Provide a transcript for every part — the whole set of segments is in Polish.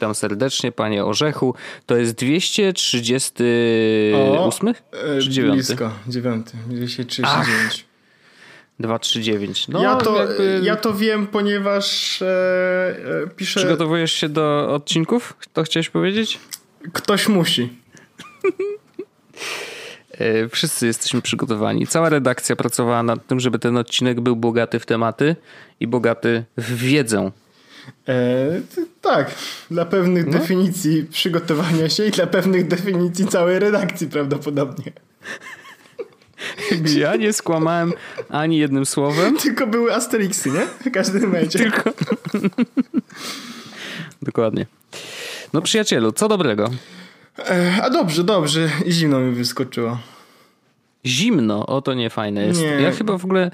witam serdecznie, panie Orzechu. To jest 238? O, czy 9? Blisko, 9, 239. 239. No, ja, to, jakby... ja to wiem, ponieważ e, e, piszę. Przygotowujesz się do odcinków? To chciałeś powiedzieć? Ktoś musi. E, wszyscy jesteśmy przygotowani. Cała redakcja pracowała nad tym, żeby ten odcinek był bogaty w tematy i bogaty w wiedzę. E, tak, dla pewnych no. definicji przygotowania się i dla pewnych definicji całej redakcji prawdopodobnie. Ja nie skłamałem ani jednym słowem. Tylko były Asterixy, nie? W każdym razie. Tylko. Dokładnie. No przyjacielu, co dobrego? E, a dobrze, dobrze. I zimno mi wyskoczyło. Zimno? O, to nie fajne jest. Nie. Ja chyba w ogóle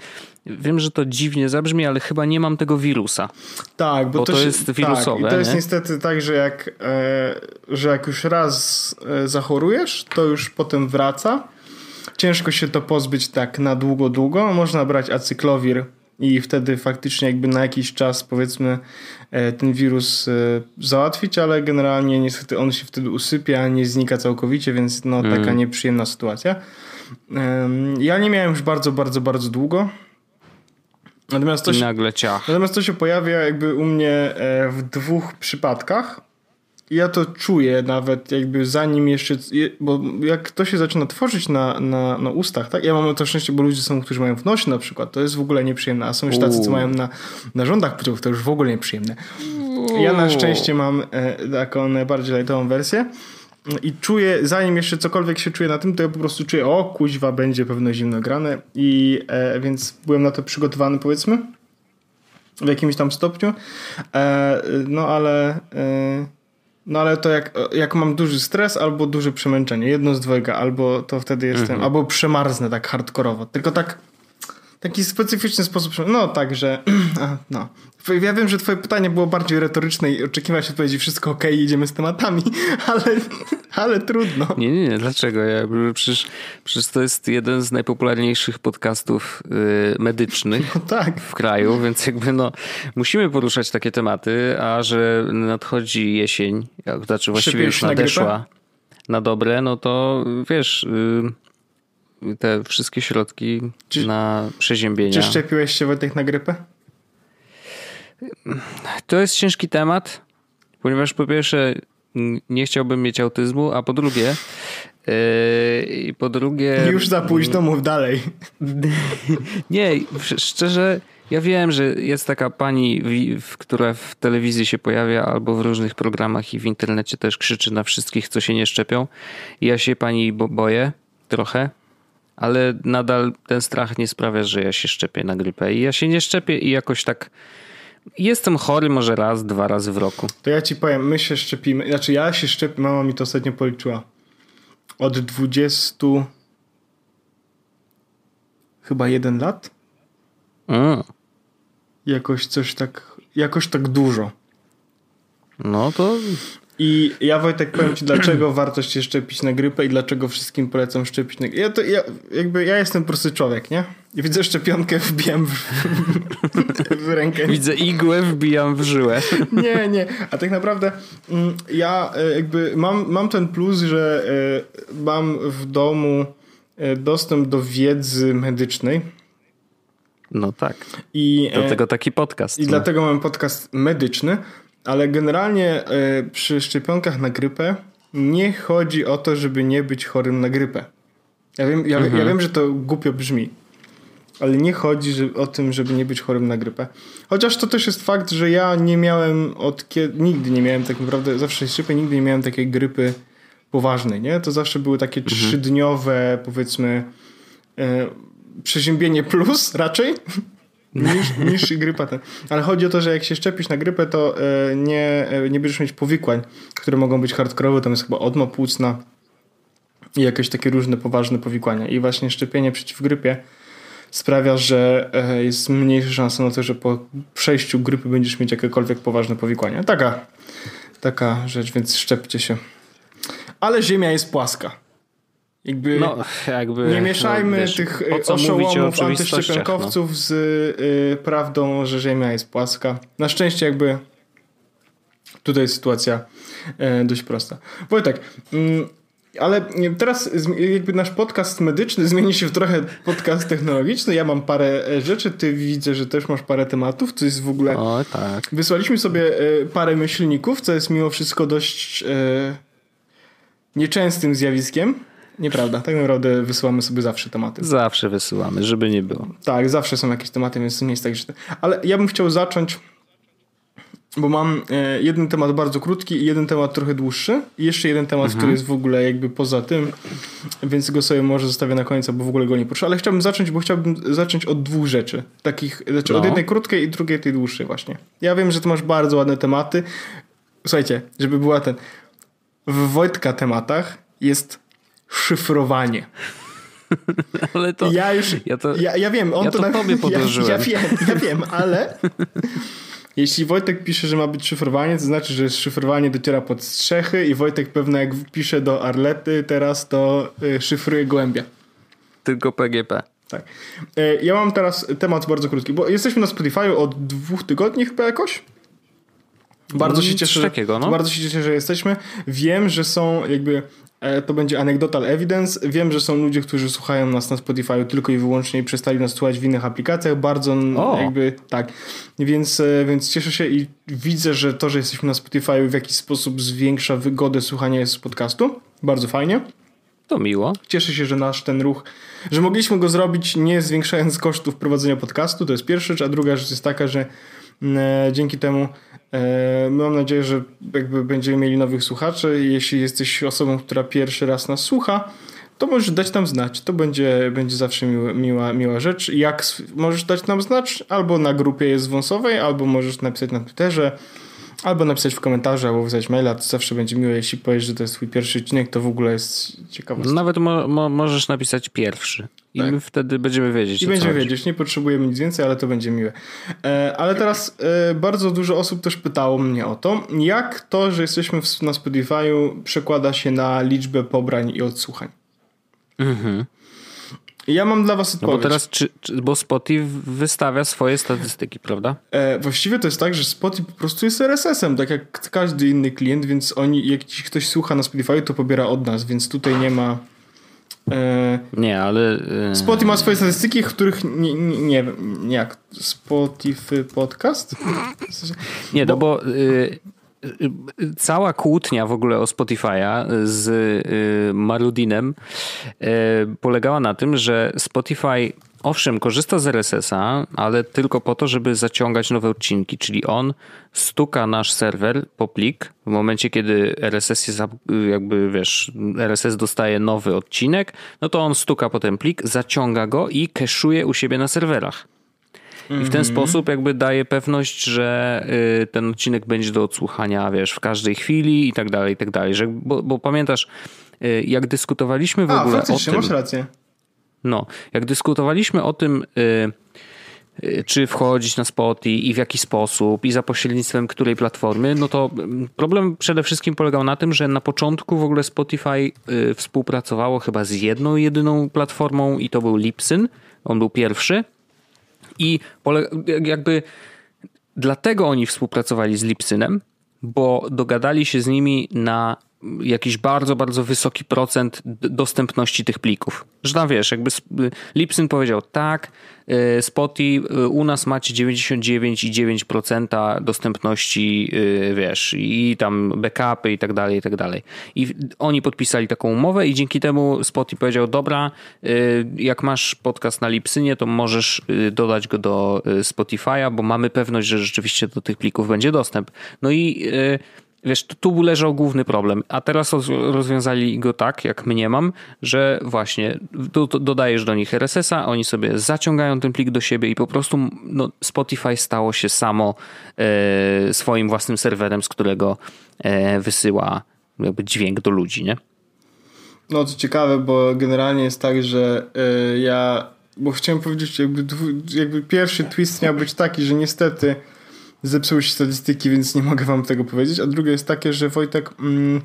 wiem, że to dziwnie zabrzmi, ale chyba nie mam tego wirusa. Tak, bo, bo to, to, jest wirusowe. Tak, I to jest nie? niestety tak, że jak, e, że jak już raz e, zachorujesz, to już potem wraca. Ciężko się to pozbyć tak na długo, długo. Można brać acyklowir i wtedy faktycznie jakby na jakiś czas powiedzmy e, ten wirus e, załatwić, ale generalnie niestety on się wtedy usypia, nie znika całkowicie, więc no taka mm. nieprzyjemna sytuacja. Ja nie miałem już bardzo, bardzo, bardzo długo. Natomiast to, się, natomiast to się pojawia jakby u mnie e, w dwóch przypadkach. Ja to czuję nawet jakby zanim jeszcze, bo jak to się zaczyna tworzyć na, na, na ustach, tak? Ja mam to szczęście, bo ludzie są, którzy mają w nosie na przykład, to jest w ogóle nieprzyjemne, a są już tacy, co mają na, na rządach płciowych, to już w ogóle nieprzyjemne. Ja na szczęście mam e, taką najbardziej lightową wersję i czuję, zanim jeszcze cokolwiek się czuje na tym, to ja po prostu czuję, o kuźwa, będzie pewno zimno grane. I e, więc byłem na to przygotowany powiedzmy w jakimś tam stopniu, e, no ale e, no ale to jak, jak mam duży stres albo duże przemęczenie, jedno z dwojga, albo to wtedy jestem, mhm. albo przemarznę tak hardkorowo, tylko tak taki specyficzny sposób, no tak, że no. Ja wiem, że twoje pytanie było bardziej retoryczne i oczekiwałeś odpowiedzi wszystko ok, idziemy z tematami, ale, ale trudno. Nie, nie, nie, dlaczego? Ja, przecież, przecież to jest jeden z najpopularniejszych podcastów y, medycznych no tak. w kraju, więc jakby no musimy poruszać takie tematy, a że nadchodzi jesień, znaczy właściwie już nadeszła na, na dobre, no to wiesz... Y, te wszystkie środki czy, na przeziębienia. Czy szczepiłeś się Wojtek na grypę? To jest ciężki temat, ponieważ po pierwsze nie chciałbym mieć autyzmu, a po drugie yy, i po drugie... Już za późno, mów dalej. nie, szczerze ja wiem, że jest taka pani, która w telewizji się pojawia albo w różnych programach i w internecie też krzyczy na wszystkich, co się nie szczepią. I ja się pani boję trochę, ale nadal ten strach nie sprawia, że ja się szczepię na grypę. I ja się nie szczepię i jakoś tak jestem chory może raz, dwa razy w roku. To ja ci powiem, my się szczepimy, znaczy ja się szczepię, mama mi to ostatnio policzyła. Od 20 chyba jeden lat? Mm. Jakoś coś tak, jakoś tak dużo. No to i ja Wojtek powiem ci, dlaczego warto się szczepić na grypę i dlaczego wszystkim polecam szczepić na grypę. Ja, to, ja, jakby, ja jestem prosty człowiek, nie? I widzę szczepionkę, wbijam w, w rękę. Widzę igłę, wbijam w żyłę. nie, nie. A tak naprawdę mm, ja e, jakby mam, mam ten plus, że e, mam w domu e, dostęp do wiedzy medycznej. No tak. I, dlatego taki podcast. I no. dlatego mam podcast medyczny. Ale generalnie y, przy szczepionkach na grypę nie chodzi o to, żeby nie być chorym na grypę. Ja wiem, ja, mhm. ja wiem że to głupio brzmi, ale nie chodzi że, o tym, żeby nie być chorym na grypę. Chociaż to też jest fakt, że ja nie miałem od kiedy, nigdy nie miałem tak naprawdę, zawsze szczepię, nigdy nie miałem takiej grypy poważnej, nie? To zawsze były takie mhm. trzydniowe, powiedzmy, y, przeziębienie plus raczej niż, niż grypa. Ten. Ale chodzi o to, że jak się szczepisz na grypę, to e, nie, e, nie będziesz mieć powikłań, które mogą być hardkorowe. Tam jest chyba odma płucna i jakieś takie różne poważne powikłania. I właśnie szczepienie przeciw grypie sprawia, że e, jest mniejsza szansa na to, że po przejściu grypy będziesz mieć jakiekolwiek poważne powikłania. Taka, taka rzecz, więc szczepcie się. Ale Ziemia jest płaska. Jakby, no, jakby nie mieszajmy no, wiesz, tych oszołomów, antyszczepionkowców no. z y, prawdą, że Ziemia jest płaska. Na szczęście jakby Tutaj jest sytuacja e, dość prosta. Wojtek, mm, ale teraz jakby nasz podcast medyczny zmieni się w trochę podcast technologiczny. Ja mam parę e, rzeczy, ty widzę, że też masz parę tematów, co jest w ogóle... O, tak. Wysłaliśmy sobie e, parę myślników, co jest mimo wszystko dość nieczęstym zjawiskiem. Nieprawda, tak naprawdę wysyłamy sobie zawsze tematy. Zawsze wysyłamy, żeby nie było. Tak, zawsze są jakieś tematy, więc to nie jest tak, że... Ale ja bym chciał zacząć bo mam e, jeden temat bardzo krótki i jeden temat trochę dłuższy i jeszcze jeden temat, mhm. który jest w ogóle jakby poza tym, więc go sobie może zostawię na końcu, bo w ogóle go nie potrzebuję, ale chciałbym zacząć, bo chciałbym zacząć od dwóch rzeczy, takich, znaczy no. od jednej krótkiej i drugiej tej dłuższej właśnie. Ja wiem, że ty masz bardzo ładne tematy. Słuchajcie, żeby była ten w Wojtka tematach jest szyfrowanie. Ale to. Ja już. Ja, to, ja, ja wiem, on ja to, to na, tobie podłożyłem. Ja, ja wiem, ja wiem, ale jeśli Wojtek pisze, że ma być szyfrowanie, to znaczy, że szyfrowanie dociera pod strzechy i Wojtek pewnie jak pisze do Arlety teraz, to y, szyfruje głębia. Tylko PGP. Tak. Y, ja mam teraz temat bardzo krótki, bo jesteśmy na Spotify od dwóch tygodni chyba jakoś. Bardzo się cieszę, takiego, no. bardzo się cieszę, że jesteśmy. Wiem, że są jakby E, to będzie anecdotal evidence. Wiem, że są ludzie, którzy słuchają nas na Spotify tylko i wyłącznie i przestali nas słuchać w innych aplikacjach. Bardzo o. jakby tak. Więc, e, więc cieszę się i widzę, że to, że jesteśmy na Spotify w jakiś sposób zwiększa wygodę słuchania z podcastu. Bardzo fajnie. To miło. Cieszę się, że nasz ten ruch, że mogliśmy go zrobić nie zwiększając kosztów prowadzenia podcastu. To jest pierwsza rzecz, a druga rzecz jest taka, że e, dzięki temu E, mam nadzieję, że jakby będziemy mieli nowych słuchaczy. Jeśli jesteś osobą, która pierwszy raz nas słucha, to możesz dać nam znać. To będzie, będzie zawsze miła, miła, miła rzecz. Jak możesz dać nam znać? Albo na grupie jest wąsowej, albo możesz napisać na Twitterze, albo napisać w komentarzu, albo wysłać maila. To zawsze będzie miłe. Jeśli powiesz, że to jest twój pierwszy odcinek, to w ogóle jest ciekawe. Nawet mo mo możesz napisać pierwszy. I tak. my wtedy będziemy wiedzieć. I będziemy wiedzieć. Nie potrzebujemy nic więcej, ale to będzie miłe. E, ale teraz e, bardzo dużo osób też pytało mnie o to, jak to, że jesteśmy w, na Spotify'u przekłada się na liczbę pobrań i odsłuchań. Mhm. Ja mam dla was odpowiedź. No bo teraz, czy, czy, bo Spotify wystawia swoje statystyki, prawda? E, właściwie to jest tak, że Spotify po prostu jest RSS-em, tak jak każdy inny klient, więc oni, jak ktoś słucha na Spotify, to pobiera od nas, więc tutaj nie ma... E, nie, ale... E... Spotify ma swoje statystyki, w których nie, nie, nie wiem, jak Spotify podcast? Nie, no bo... Y cała kłótnia w ogóle o Spotify'a z y, Marudinem y, polegała na tym, że Spotify owszem korzysta z RSS-a, ale tylko po to, żeby zaciągać nowe odcinki, czyli on stuka nasz serwer po plik w momencie, kiedy RSS jest jakby, wiesz, RSS dostaje nowy odcinek, no to on stuka po ten plik, zaciąga go i keszuje u siebie na serwerach. I w ten mhm. sposób jakby daje pewność, że y, ten odcinek będzie do odsłuchania, wiesz, w każdej chwili i tak dalej, i tak dalej. Że, bo, bo pamiętasz, y, jak dyskutowaliśmy w A, ogóle o tym... masz rację. No, jak dyskutowaliśmy o tym, y, czy wchodzić na Spotify i w jaki sposób i za pośrednictwem której platformy, no to mm, problem przede wszystkim polegał na tym, że na początku w ogóle Spotify współpracowało chyba z jedną, jedyną platformą i to był Lipsyn. On był pierwszy i jakby dlatego oni współpracowali z Lipsynem, bo dogadali się z nimi na jakiś bardzo, bardzo wysoki procent dostępności tych plików. Że tam wiesz, jakby Lipsyn powiedział tak, y, Spotify y, u nas macie 99,9% dostępności, y, wiesz, i tam backupy i tak dalej, i tak dalej. I oni podpisali taką umowę i dzięki temu Spotify powiedział, dobra, jak masz podcast na Lipsynie, to możesz dodać go do Spotify'a, bo mamy pewność, że rzeczywiście do tych plików będzie dostęp. No i Wiesz, tu leżał główny problem, a teraz rozwiązali go tak, jak mnie mam, że właśnie dodajesz do nich RSS-a, oni sobie zaciągają ten plik do siebie i po prostu no, Spotify stało się samo e, swoim własnym serwerem, z którego e, wysyła jakby dźwięk do ludzi, nie? No to ciekawe, bo generalnie jest tak, że e, ja, bo chciałem powiedzieć, jakby, jakby pierwszy twist miał być taki, że niestety zepsuły się statystyki, więc nie mogę wam tego powiedzieć. A drugie jest takie, że Wojtek, mm,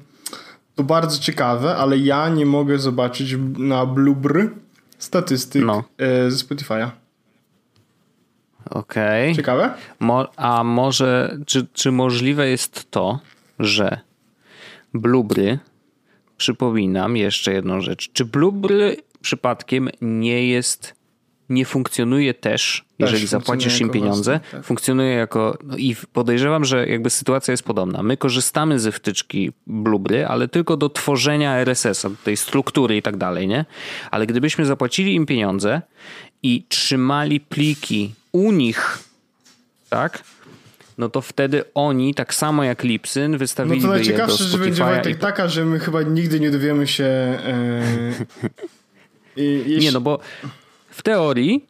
to bardzo ciekawe, ale ja nie mogę zobaczyć na Blubr statystyk no. E, ze Spotify'a. Okej. Okay. Ciekawe? Mo a może, czy, czy możliwe jest to, że blubry, przypominam jeszcze jedną rzecz, czy blubry przypadkiem nie jest nie funkcjonuje też, jeżeli zapłacisz im pieniądze, własny, tak. funkcjonuje jako. No I podejrzewam, że jakby sytuacja jest podobna. My korzystamy ze wtyczki Blubry, ale tylko do tworzenia RSS-a, tej struktury i tak dalej, nie? Ale gdybyśmy zapłacili im pieniądze i trzymali pliki u nich, tak? no to wtedy oni, tak samo jak Lipsyn, wystawiliby no to najciekawsze, że będzie Wojtek i... taka, że my chyba nigdy nie dowiemy się... Yy, jeśli... Nie, no bo w teorii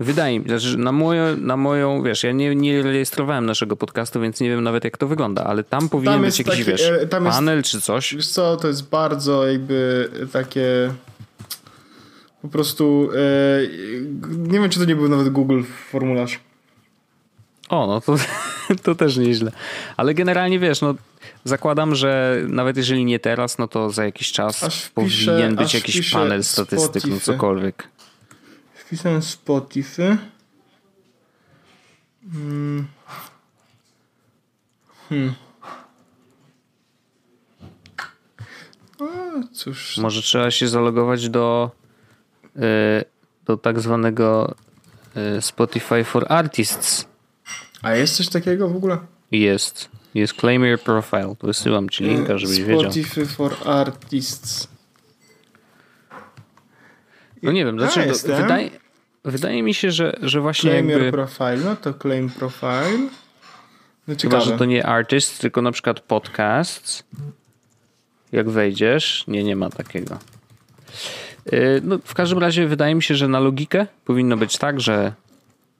wydaje mi się, że na, moje, na moją, wiesz, ja nie, nie rejestrowałem naszego podcastu, więc nie wiem nawet jak to wygląda, ale tam powinien tam być jakiś, taki, wiesz, e, panel jest, czy coś. Wiesz co, to jest bardzo jakby takie po prostu e, nie wiem, czy to nie był nawet Google formularz. O, no to, to też nieźle. Ale generalnie wiesz, no zakładam, że nawet jeżeli nie teraz, no to za jakiś czas wpiszę, powinien być jakiś panel statystyk, no cokolwiek. Wpisałem Spotify. Hmm. hmm. O, cóż. Może trzeba się zalogować do, yy, do tak zwanego yy, Spotify for Artists. A jest coś takiego w ogóle? Jest. Jest Claim Your Profile. Wysyłam ci linka, żebyś Spotify wiedział. Spotify for Artists. No nie wiem, dlaczego. Wydaje, wydaje mi się, że, że właśnie claim jakby... Your profile, no to claim profile. No Chyba, że to nie artist, tylko na przykład podcasts. Jak wejdziesz, nie, nie ma takiego. Y, no, w każdym razie wydaje mi się, że na logikę powinno być tak, że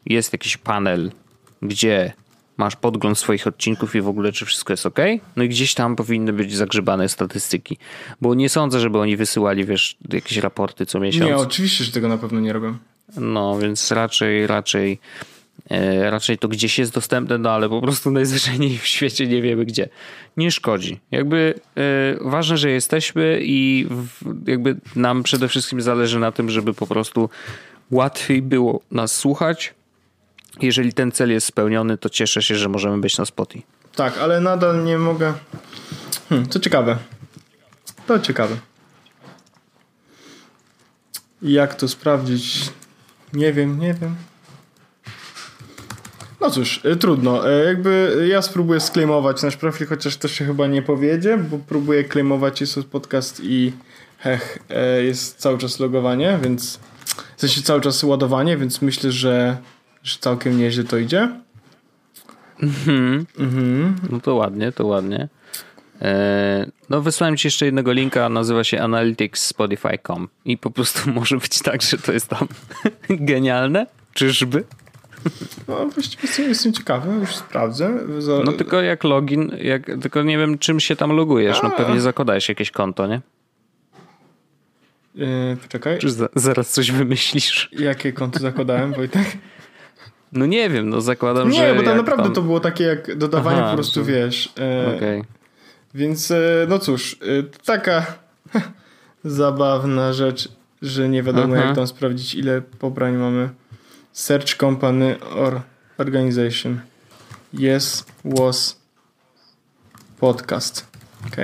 jest jakiś panel, gdzie masz podgląd swoich odcinków i w ogóle czy wszystko jest ok. No i gdzieś tam powinny być zagrzebane statystyki. Bo nie sądzę, żeby oni wysyłali, wiesz, jakieś raporty co miesiąc. Nie, oczywiście, że tego na pewno nie robią. No, więc raczej, raczej, e, raczej to gdzieś jest dostępne, no ale po prostu najzwyczajniej w świecie nie wiemy gdzie. Nie szkodzi. Jakby e, ważne, że jesteśmy i w, jakby nam przede wszystkim zależy na tym, żeby po prostu łatwiej było nas słuchać. Jeżeli ten cel jest spełniony, to cieszę się, że możemy być na Spotify. Tak, ale nadal nie mogę. Hmm, co ciekawe. To ciekawe. Jak to sprawdzić? Nie wiem, nie wiem. No cóż, y, trudno. Y, jakby ja spróbuję sklejmować nasz profil, chociaż to się chyba nie powiedzie, bo próbuję klejmować jest podcast i hech, y, jest cały czas logowanie, więc w sensie cały czas ładowanie, więc myślę, że, że całkiem nieźle to idzie. Mhm. mhm. No to ładnie, to ładnie. E, no, wysłałem ci jeszcze jednego linka, nazywa się Analytics Spotify.com i po prostu może być tak, że to jest tam genialne. Czyżby? No, właściwie jestem ciekawy, już sprawdzę. No tylko jak login, jak, tylko nie wiem czym się tam logujesz, no pewnie zakładałeś jakieś konto, nie? Yy, poczekaj. Czy za, zaraz coś wymyślisz? Jakie konto zakładałem, Wojtek? No nie wiem, no zakładam, nie, że... Nie, bo tam naprawdę tam... to było takie jak dodawanie Aha, po prostu, wiesz... Okej. Okay. Więc e, no cóż, e, taka zabawna rzecz, że nie wiadomo Aha. jak tam sprawdzić ile pobrań mamy. Search company or organization. Yes, was podcast. Ok.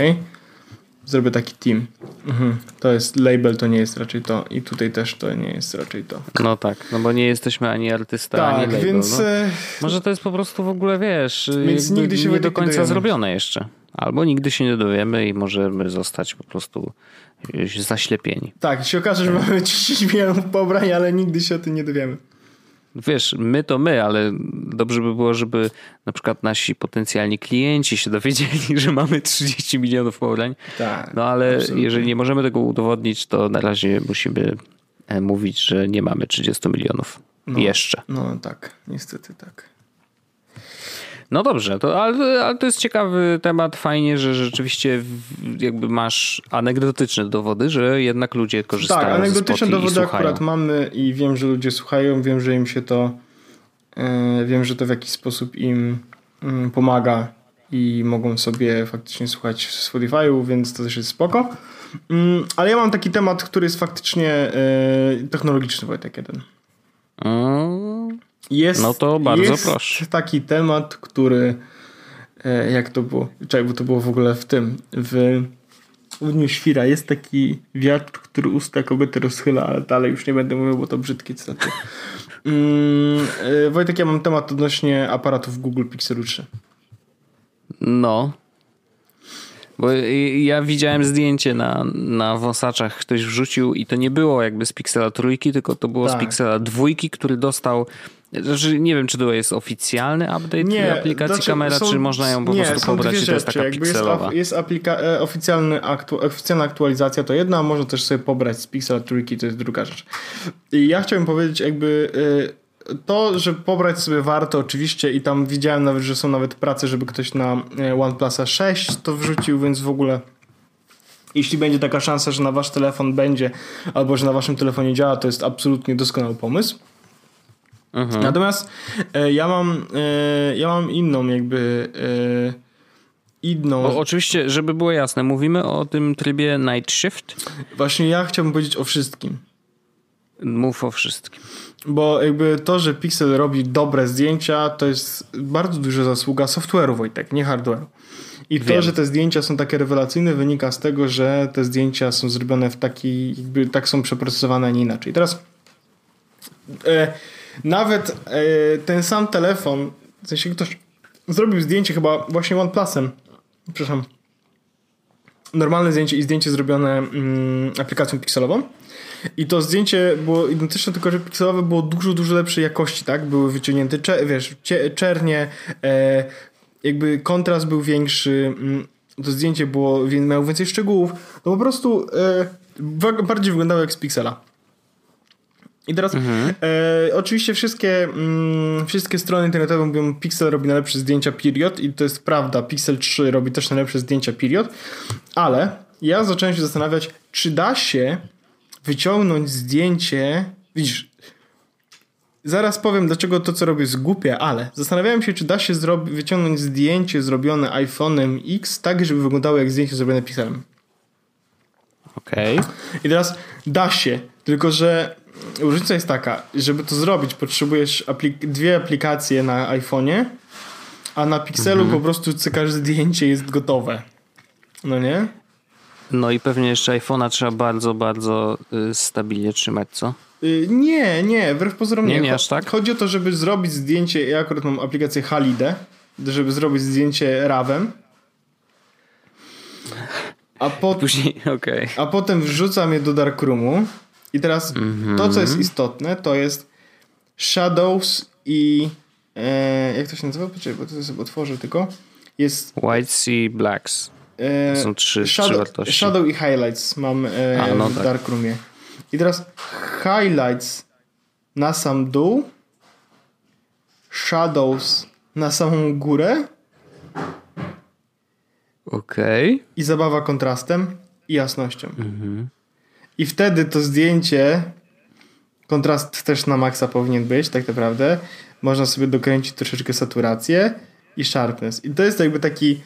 Zrobię taki team. Mhm. To jest label, to nie jest raczej to. I tutaj też to nie jest raczej to. No tak, no bo nie jesteśmy ani artysta, tak, ani label. Więc, no. E, Może to jest po prostu w ogóle, wiesz, więc nigdy się nie do końca zrobione jeszcze. Albo nigdy się nie dowiemy i możemy zostać po prostu zaślepieni. Tak, się okaże, że mamy 30 milionów pobrań, ale nigdy się o tym nie dowiemy. Wiesz, my to my, ale dobrze by było, żeby na przykład nasi potencjalni klienci się dowiedzieli, że mamy 30 milionów pobrań. Tak. No ale absolutnie. jeżeli nie możemy tego udowodnić, to na razie musimy e, mówić, że nie mamy 30 milionów. No, Jeszcze. No tak, niestety tak. No dobrze, to, ale, ale, to jest ciekawy temat. Fajnie, że rzeczywiście jakby masz anegdotyczne dowody, że jednak ludzie korzystają tak, anegdotyczne dowody akurat mamy i wiem, że ludzie słuchają, wiem, że im się to yy, wiem, że to w jakiś sposób im yy, pomaga i mogą sobie faktycznie słuchać w Spotify'u, więc to też jest spoko. Yy, ale ja mam taki temat, który jest faktycznie technologiczny, Wojtek jeden. Mm. Jest, no to bardzo jest proszę. taki temat, który e, jak to było? Czekaj, bo to było w ogóle w tym, w w Dniu Świra jest taki wiatr, który usta kobiety rozchyla, ale dalej już nie będę mówił, bo to brzydkie cytaty. Mm, e, Wojtek, ja mam temat odnośnie aparatów Google Pixel 3. No. Bo ja widziałem zdjęcie na, na wąsaczach, ktoś wrzucił i to nie było jakby z Pixela trójki, tylko to było tak. z Pixela dwójki, który dostał znaczy, nie wiem, czy to jest oficjalny update nie, aplikacji znaczy, kamera, są, czy można ją po nie, prostu pobrać i to jest taka jakby pikselowa. Jest, jest aplika- e, oficjalny aktu- oficjalna aktualizacja, to jedna, a można też sobie pobrać z Pixela trójki, to jest druga rzecz. I ja chciałem powiedzieć jakby e, to, że pobrać sobie warto oczywiście i tam widziałem nawet, że są nawet prace, żeby ktoś na e, OnePlusa 6 to wrzucił, więc w ogóle jeśli będzie taka szansa, że na wasz telefon będzie albo że na waszym telefonie działa, to jest absolutnie doskonały pomysł. Mhm. Natomiast e, ja mam e, ja mam inną jakby e, inną... O, oczywiście, żeby było jasne, mówimy o tym trybie Night Shift? Właśnie ja chciałbym powiedzieć o wszystkim. Mów o wszystkim. Bo jakby to, że Pixel robi dobre zdjęcia, to jest bardzo duża zasługa software'u, Wojtek, nie hardware'u. I Wiem. to, że te zdjęcia są takie rewelacyjne, wynika z tego, że te zdjęcia są zrobione w taki, jakby tak są przeprocesowane, a nie inaczej. Teraz e, nawet e, ten sam telefon, w sensie ktoś zrobił zdjęcie chyba właśnie OnePlusem, przepraszam, normalne zdjęcie i zdjęcie zrobione mm, aplikacją pixelową. I to zdjęcie było identyczne, tylko że pikselowe było dużo, dużo lepszej jakości, tak? Były wyciągnięte, cze, wiesz, cie, czernie, e, jakby kontrast był większy, mm, to zdjęcie było, miało więcej szczegółów. No po prostu e, bardziej wyglądało jak z piksela. I teraz mhm. e, oczywiście wszystkie, mm, wszystkie strony internetowe mówią Pixel robi najlepsze zdjęcia period i to jest prawda, Pixel 3 robi też najlepsze zdjęcia period, ale ja zacząłem się zastanawiać, czy da się wyciągnąć zdjęcie, widzisz, zaraz powiem dlaczego to co robię jest głupie, ale zastanawiałem się, czy da się wyciągnąć zdjęcie zrobione iPhone'em X tak, żeby wyglądało jak zdjęcie zrobione Pixelem. Okej. Okay. I teraz da się, tylko że różnica jest taka, żeby to zrobić, potrzebujesz aplik dwie aplikacje na iPhone'ie, a na Pixelu mhm. po prostu cykasz zdjęcie jest gotowe. No nie? No i pewnie jeszcze iPhone'a trzeba bardzo, bardzo y, stabilnie trzymać, co? Y, nie, nie, wbrew pozorom nie. Nie, nie aż tak? Chodzi o to, żeby zrobić zdjęcie, ja akurat mam aplikację Halide, żeby zrobić zdjęcie rawem. A, po... Później, okay. a potem wrzucam je do Darkroomu i teraz mm-hmm. to, co jest istotne, to jest Shadows i e, jak to się nazywa? Poczekaj, bo to sobie otworzę tylko. Jest White Sea Blacks. E, są trzy, shadow, trzy wartości. Shadow i Highlights mam e, A, no w tak. Darkroomie. I teraz Highlights na sam dół, Shadows na samą górę. Okej. Okay. I zabawa kontrastem i jasnością. Mhm. I wtedy to zdjęcie, kontrast też na maksa powinien być, tak naprawdę. Można sobie dokręcić troszeczkę saturację i sharpness. I to jest jakby taki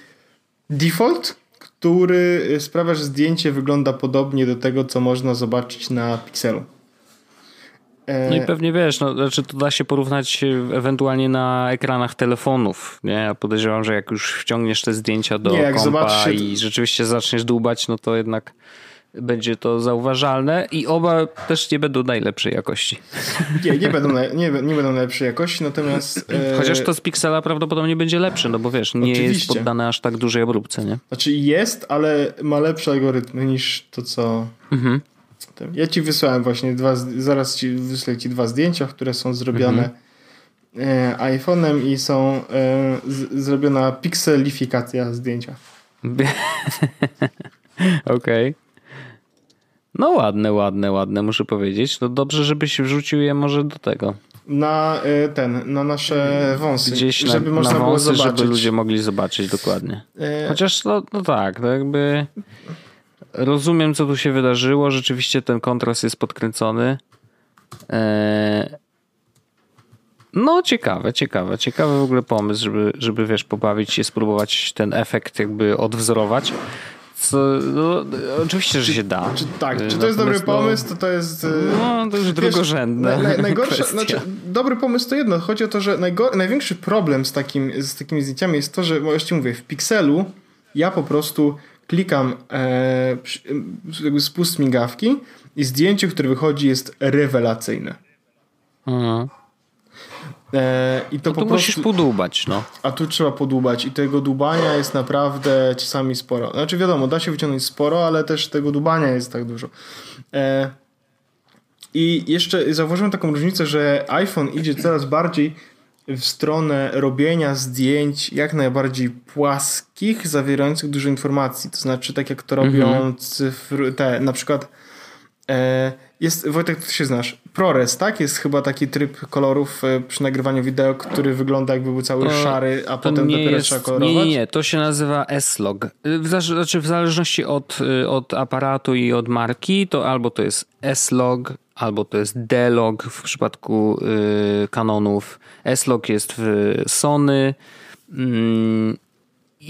default, który sprawia, że zdjęcie wygląda podobnie do tego, co można zobaczyć na pikselu. No i pewnie wiesz, no, znaczy to da się porównać ewentualnie na ekranach telefonów. Nie? Ja podejrzewam, że jak już wciągniesz te zdjęcia do nie, kompa i rzeczywiście zaczniesz dłubać, no to jednak będzie to zauważalne i oba też nie będą najlepszej jakości. Nie, nie będą, nie, nie będą najlepszej jakości, natomiast... E... Chociaż to z Pixela prawdopodobnie będzie lepsze, no bo wiesz, nie Oczywiście. jest poddane aż tak dużej obróbce, nie? Znaczy jest, ale ma lepsze algorytmy niż to, co... Mhm. Ja ci wysłałem właśnie dwa, zaraz ci wyślę ci dwa zdjęcia, które są zrobione mhm. e, iPhone'em i są z, zrobiona pikselifikacja zdjęcia. Okej. Okay. No ładne, ładne, ładne, muszę powiedzieć. No dobrze, żebyś wrzucił je może do tego. Na y, ten, na nasze wąsy. Gdzieś na, żeby można na wąsy, było zobaczyć. żeby ludzie mogli zobaczyć dokładnie. Y... Chociaż no, no tak, to jakby rozumiem, co tu się wydarzyło. Rzeczywiście ten kontrast jest podkręcony. E, no, ciekawe, ciekawe. Ciekawy w ogóle pomysł, żeby, żeby wiesz, pobawić się, spróbować ten efekt jakby odwzorować. Co, no, oczywiście, że się da. Czy, tak, czy to jest dobry pomysł, to to jest... E, no, to już drugorzędne. Naj, najgorsze, znaczy, dobry pomysł to jedno. Chodzi o to, że największy problem z, takim, z takimi zdjęciami jest to, że właśnie mówię, w Pixelu ja po prostu klikam e, spust migawki i zdjęcie, które wychodzi jest rewelacyjne. Mhm. E, I to no po prostu, musisz podłubać, no. A tu trzeba podłubać i tego dubania jest naprawdę czasami sporo. Znaczy wiadomo, da się wyciągnąć sporo, ale też tego dubania jest tak dużo. E, I jeszcze zauważyłem taką różnicę, że iPhone idzie coraz bardziej w stronę robienia zdjęć jak najbardziej płaskich, zawierających dużo informacji. To znaczy, tak jak to robią mhm. cyfry, te, na przykład e, jest, Wojtek, ty się znasz, ProRes, tak? Jest chyba taki tryb kolorów e, przy nagrywaniu wideo, który wygląda jakby był cały to, szary, a potem dopiero jest, trzeba kolorować? Nie, nie, to się nazywa S-Log. W, znaczy w zależności od, y, od aparatu i od marki, to albo to jest S-Log, albo to jest D-Log w przypadku y, Canonów. S-Log jest w Sony. Mm,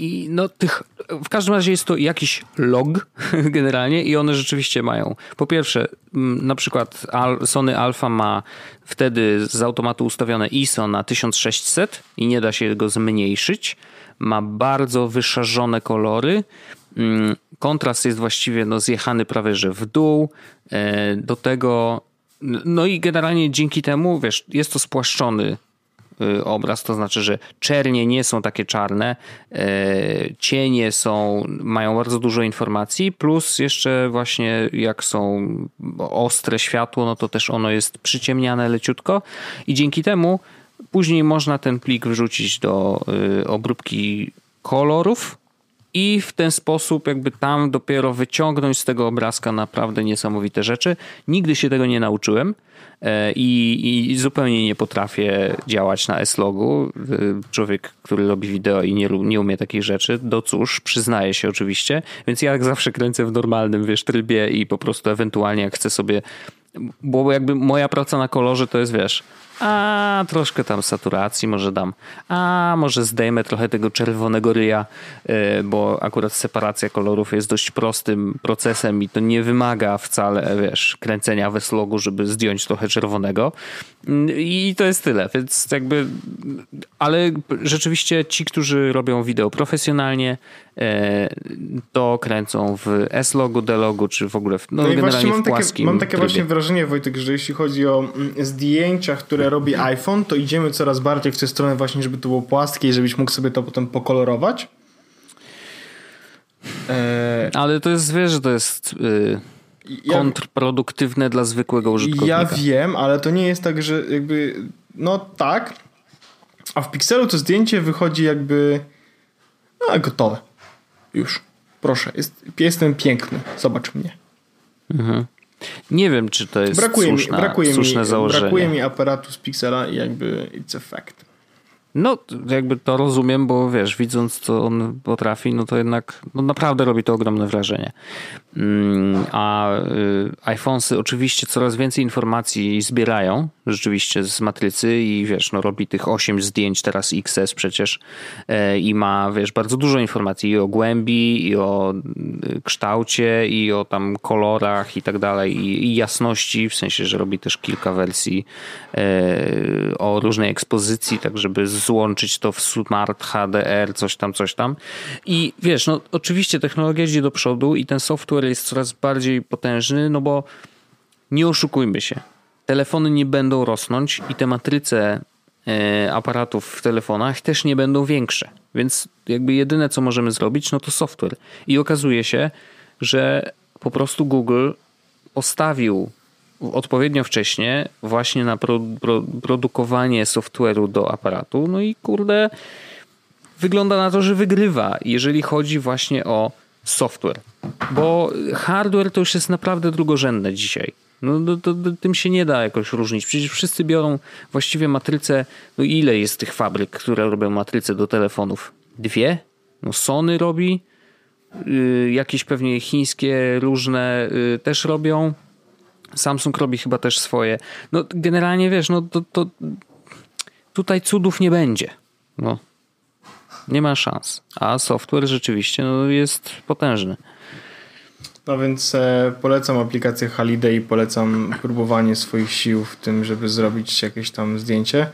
i no tych, w każdym razie jest to jakiś log generalnie i one rzeczywiście mają. Po pierwsze, na przykład Sony Alpha ma wtedy z automatu ustawione ISO na 1600 i nie da się go zmniejszyć. Ma bardzo wyszarzone kolory. Kontrast jest właściwie no, zjechany prawie że w dół. E, do tego, no i generalnie dzięki temu, wiesz, jest to spłaszczony obraz, to znaczy, że czernie nie są takie czarne, y, cienie są, mają bardzo dużo informacji, plus jeszcze właśnie jak są ostre światło, no to też ono jest przyciemniane leciutko i dzięki temu później można ten plik wrzucić do y, obróbki kolorów i w ten sposób jakby tam dopiero wyciągnąć z tego obrazka naprawdę niesamowite rzeczy. Nigdy się tego nie nauczyłem. E, i, i zupełnie nie potrafię działać na S-Logu. E, człowiek, który robi wideo i nie, nie umie takich rzeczy, do cóż, przyznaję się oczywiście, więc ja jak zawsze kręcę w normalnym, wiesz, trybie i po prostu ewentualnie jak chcę sobie, bo jakby moja praca na kolorze to jest, wiesz, a troszkę tam saturacji może dam, a może zdejmę trochę tego czerwonego ryja, e, bo akurat separacja kolorów jest dość prostym procesem i to nie wymaga wcale, wiesz, kręcenia we slogu, żeby zdjąć trochę czerwonego i to jest tyle, więc jakby, ale rzeczywiście ci, którzy robią wideo profesjonalnie, e, to kręcą w S-logu, D-logu, czy w ogóle w, no, no generalnie mam w płaskim takie, Mam takie trybie. właśnie wrażenie, Wojtek, że jeśli chodzi o mm, zdjęcia, które robi iPhone, to idziemy coraz bardziej w tę stronę właśnie, żeby to było płaskie i żebyś mógł sobie to potem pokolorować. E... Ale to jest, wiesz, że to jest... Yy kontrproduktywne dla zwykłego użytkownika. Ja wiem, ale to nie jest tak, że jakby no tak, a w Pixelu to zdjęcie wychodzi jakby no gotowe. Już. Proszę, jest, jestem piękny. Zobacz mnie. Mhm. Nie wiem, czy to jest brakuje słuszna, mi, brakuje słuszne mi, założenie. Brakuje mi aparatu z Pixela i jakby it's a fact. No, jakby to rozumiem, bo wiesz, widząc co on potrafi, no to jednak no naprawdę robi to ogromne wrażenie. Mm, a y, iPhonesy oczywiście coraz więcej informacji zbierają rzeczywiście z matrycy i wiesz, no robi tych 8 zdjęć teraz XS przecież e, i ma, wiesz, bardzo dużo informacji i o głębi, i o y, kształcie, i o tam kolorach i tak dalej, i jasności, w sensie, że robi też kilka wersji e, o różnej ekspozycji, tak żeby złączyć to w Smart HDR, coś tam, coś tam. I wiesz, no oczywiście technologia idzie do przodu i ten software jest coraz bardziej potężny, no bo nie oszukujmy się. Telefony nie będą rosnąć i te matryce e, aparatów w telefonach też nie będą większe. Więc jakby jedyne co możemy zrobić, no to software. I okazuje się, że po prostu Google postawił odpowiednio wcześnie właśnie na pro, pro, produkowanie software'u do aparatu. No i kurde, wygląda na to, że wygrywa, jeżeli chodzi właśnie o software. Bo hardware to już jest naprawdę drugorzędne dzisiaj. No to, to, to, tym się nie da jakoś różnić. Przecież wszyscy biorą właściwie matrycę. No ile jest tych fabryk, które robią matryce do telefonów? Dwie? No Sony robi. Yy, jakieś pewnie chińskie różne yy, też robią. Samsung robi chyba też swoje. No generalnie wiesz, no to, to tutaj cudów nie będzie. No. Nie ma szans. A software rzeczywiście no, jest potężny. No więc e, polecam aplikację Haliday i polecam próbowanie swoich sił w tym, żeby zrobić jakieś tam zdjęcie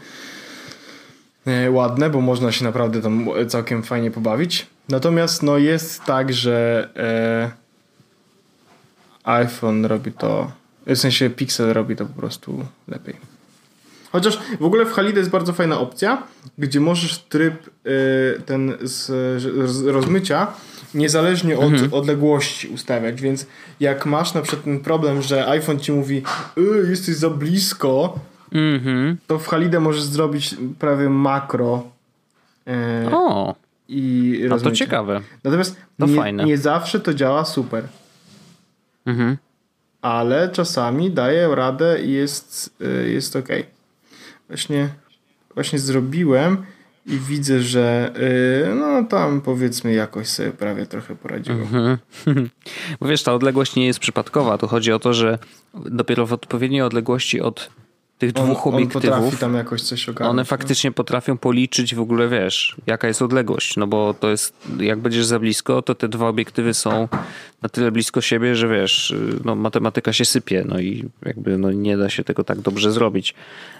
e, ładne, bo można się naprawdę tam całkiem fajnie pobawić. Natomiast no jest tak, że e, iPhone robi to, w sensie Pixel robi to po prostu lepiej. Chociaż w ogóle w Haliday jest bardzo fajna opcja, gdzie możesz tryb y, ten z, z rozmycia niezależnie od mhm. odległości ustawiać, więc jak masz na przykład ten problem, że iPhone ci mówi y, jesteś za blisko, mhm. to w Haliday możesz zrobić prawie makro y, o. i rozmycie. No to ciekawe. Natomiast to nie, fajne. nie zawsze to działa super. Mhm. Ale czasami daje radę i jest, y, jest ok. Właśnie, właśnie zrobiłem i widzę, że yy, no tam powiedzmy jakoś sobie prawie trochę poradziło. Mhm. Bo wiesz, ta odległość nie jest przypadkowa. Tu chodzi o to, że dopiero w odpowiedniej odległości od tych on, dwóch obiektywów. On tam jakoś coś ogarnąć. One faktycznie no? potrafią policzyć w ogóle, wiesz, jaka jest odległość. No bo to jest, jak będziesz za blisko, to te dwa obiektywy są na tyle blisko siebie, że wiesz, no matematyka się sypie, no i jakby no nie da się tego tak dobrze zrobić.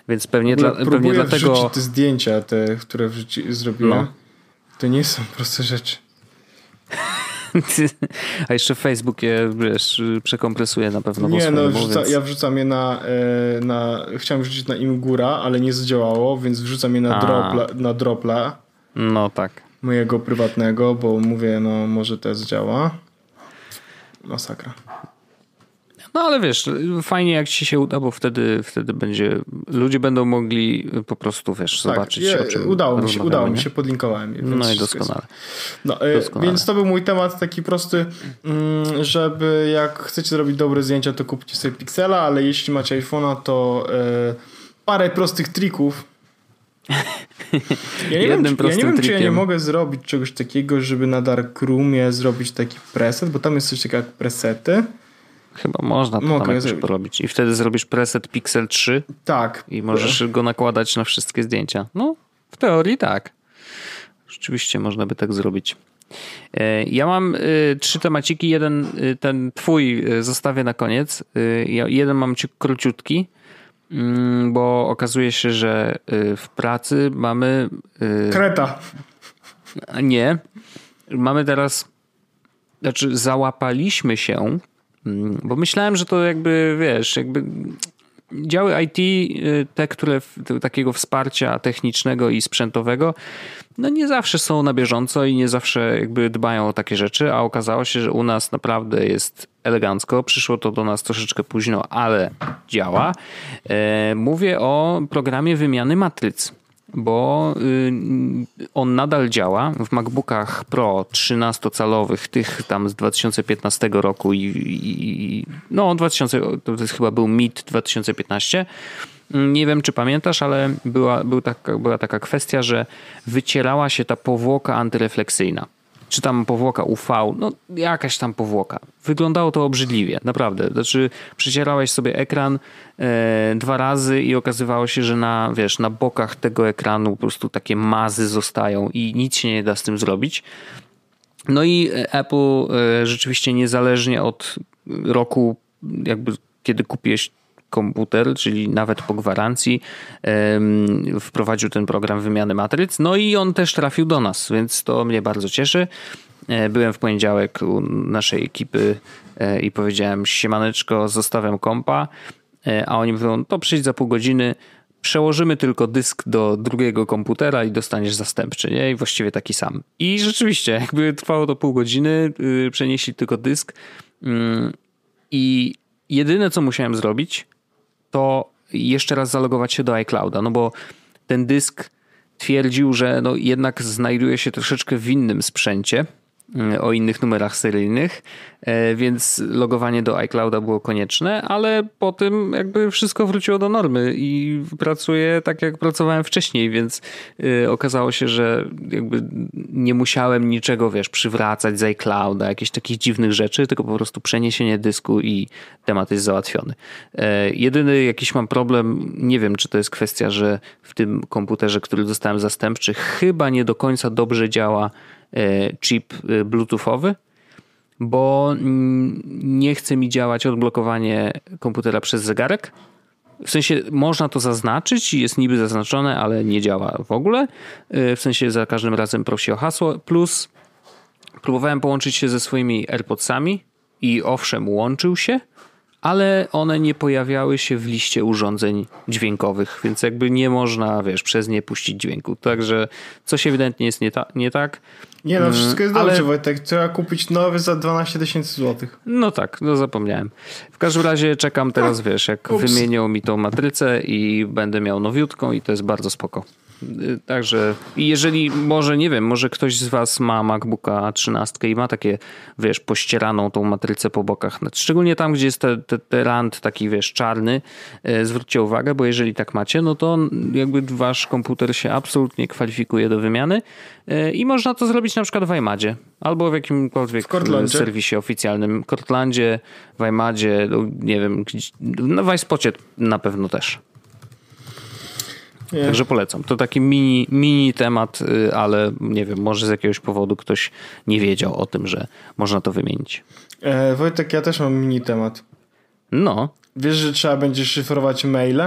Więc pewnie, dla, pewnie dlatego. te zdjęcia, te, które wrzuci, zrobiłem. No. To nie są proste rzeczy. A jeszcze Facebook je, wiesz, przekompresuje na pewno. Nie, no wrzuca, więc... ja wrzucam je na, e, na... Chciałem wrzucić na Imgura, ale nie zadziałało, więc wrzucam je na, dropla, na Dropla. No tak. Mojego prywatnego, bo mówię, no może to zadziała. Masakra. No ale wiesz, fajnie jak ci się uda, bo wtedy, wtedy będzie, ludzie będą mogli po prostu, wiesz, tak, zobaczyć je, o czym Udało mi się, udało mi się, podlinkowałem. no i doskonale. No, e, doskonale. Więc to był mój temat taki prosty, mm, żeby jak chcecie zrobić dobre zdjęcia, to kupcie sobie Pixela, ale jeśli macie iPhone'a, to e, parę prostych trików. Ja nie wiem, czy, ja nie wiem czy ja nie mogę zrobić czegoś takiego, żeby na Darkroomie zrobić taki preset, bo tam jest coś takiego jak presety. Chyba można to Mogę tam jakoś porobić. I wtedy zrobisz preset Pixel 3. Tak. I możesz go nakładać na wszystkie zdjęcia. No, w teorii tak. Rzeczywiście można by tak zrobić. E, ja mam y, trzy temaciki. Jeden, y, ten twój zostawię na koniec. Jeden mam ci króciutki, mm, bo okazuje się, że w pracy mamy. Kreta. Nie. Mamy teraz. Znaczy, załapaliśmy się bo myślałem, że to jakby, wiesz, jakby działy IT, y, te, które takiego wsparcia technicznego i sprzętowego, no nie zawsze są na bieżąco i nie zawsze jakby dbają o takie rzeczy, a okazało się, że u nas naprawdę jest elegancko. Przyszło to do nas troszeczkę późno, ale działa. E, mówię o programie wymiany matryc bo y, on nadal działa w MacBookach Pro 13-calowych, tych tam z 2015 roku i, i no 2000, to jest chyba był mid 2015. Nie wiem, czy pamiętasz, ale była, był była taka kwestia, że wycierała się ta powłoka antyrefleksyjna czy tam powłoka UV, no jakaś tam powłoka. Wyglądało to obrzydliwie, naprawdę. Znaczy, przecierałeś sobie ekran e, dwa razy i okazywało się, że na, wiesz, na bokach tego ekranu po prostu takie mazy zostają i nic się nie da z tym zrobić. No i Apple e, rzeczywiście niezależnie od roku, jakby kiedy kupiłeś komputer, czyli nawet po gwarancji wprowadził ten program wymiany matryc. No i on też trafił do nas, więc to mnie bardzo cieszy. E, byłem w poniedziałek u naszej ekipy e, i powiedziałem siemaneczko, zostawiam kompa, e, a oni mówią, to przyjdź za pół godziny, przełożymy tylko dysk do drugiego komputera i dostaniesz zastępczy, nie? I właściwie taki sam. I rzeczywiście, jakby trwało to pół godziny, y, przenieśli tylko dysk mm, i jedyne co musiałem zrobić, to jeszcze raz zalogować się do iClouda, no bo ten dysk twierdził, że no jednak znajduje się troszeczkę w innym sprzęcie, o innych numerach seryjnych, e, więc logowanie do iClouda było konieczne, ale po tym jakby wszystko wróciło do normy i pracuję tak jak pracowałem wcześniej, więc e, okazało się, że jakby nie musiałem niczego, wiesz, przywracać z iClouda, jakichś takich dziwnych rzeczy, tylko po prostu przeniesienie dysku i temat jest załatwiony. E, jedyny jakiś mam problem, nie wiem czy to jest kwestia, że w tym komputerze, który dostałem zastępczy, chyba nie do końca dobrze działa chip e, bluetoothowy, bo nie chce mi działać odblokowanie komputera przez zegarek. W sensie można to zaznaczyć, jest niby zaznaczone, ale nie działa w ogóle. W sensie za każdym razem prosi o hasło. Plus próbowałem połączyć się ze swoimi AirPodsami i owszem, łączył się, ale one nie pojawiały się w liście urządzeń dźwiękowych, więc jakby nie można, wiesz, przez nie puścić dźwięku. Także coś ewidentnie jest nie, ta, nie tak. Nie no, wszystko jest ale... dobrze, Wojtek. Trzeba kupić nowy za 12 tysięcy złotych. No tak, no zapomniałem. W każdym razie czekam teraz, A, wiesz, jak ups. wymienią mi tą matrycę i będę miał nowiutką i to jest bardzo spoko. Y, także jeżeli może, nie wiem, może ktoś z was ma MacBooka 13 i ma takie, wiesz, pościeraną tą matrycę po bokach, szczególnie tam, gdzie jest ten te, te rand taki, wiesz, czarny, y, zwróćcie uwagę, bo jeżeli tak macie, no to jakby wasz komputer się absolutnie kwalifikuje do wymiany y, i można to zrobić na przykład w iMadzie albo w jakimkolwiek w serwisie oficjalnym, Cortlandzie, w iMadzie, nie wiem, no w iSpocie na pewno też. Nie. Także polecam. To taki mini, mini temat, y, ale nie wiem, może z jakiegoś powodu ktoś nie wiedział o tym, że można to wymienić. E, Wojtek, ja też mam mini temat. No. Wiesz, że trzeba będzie szyfrować maile?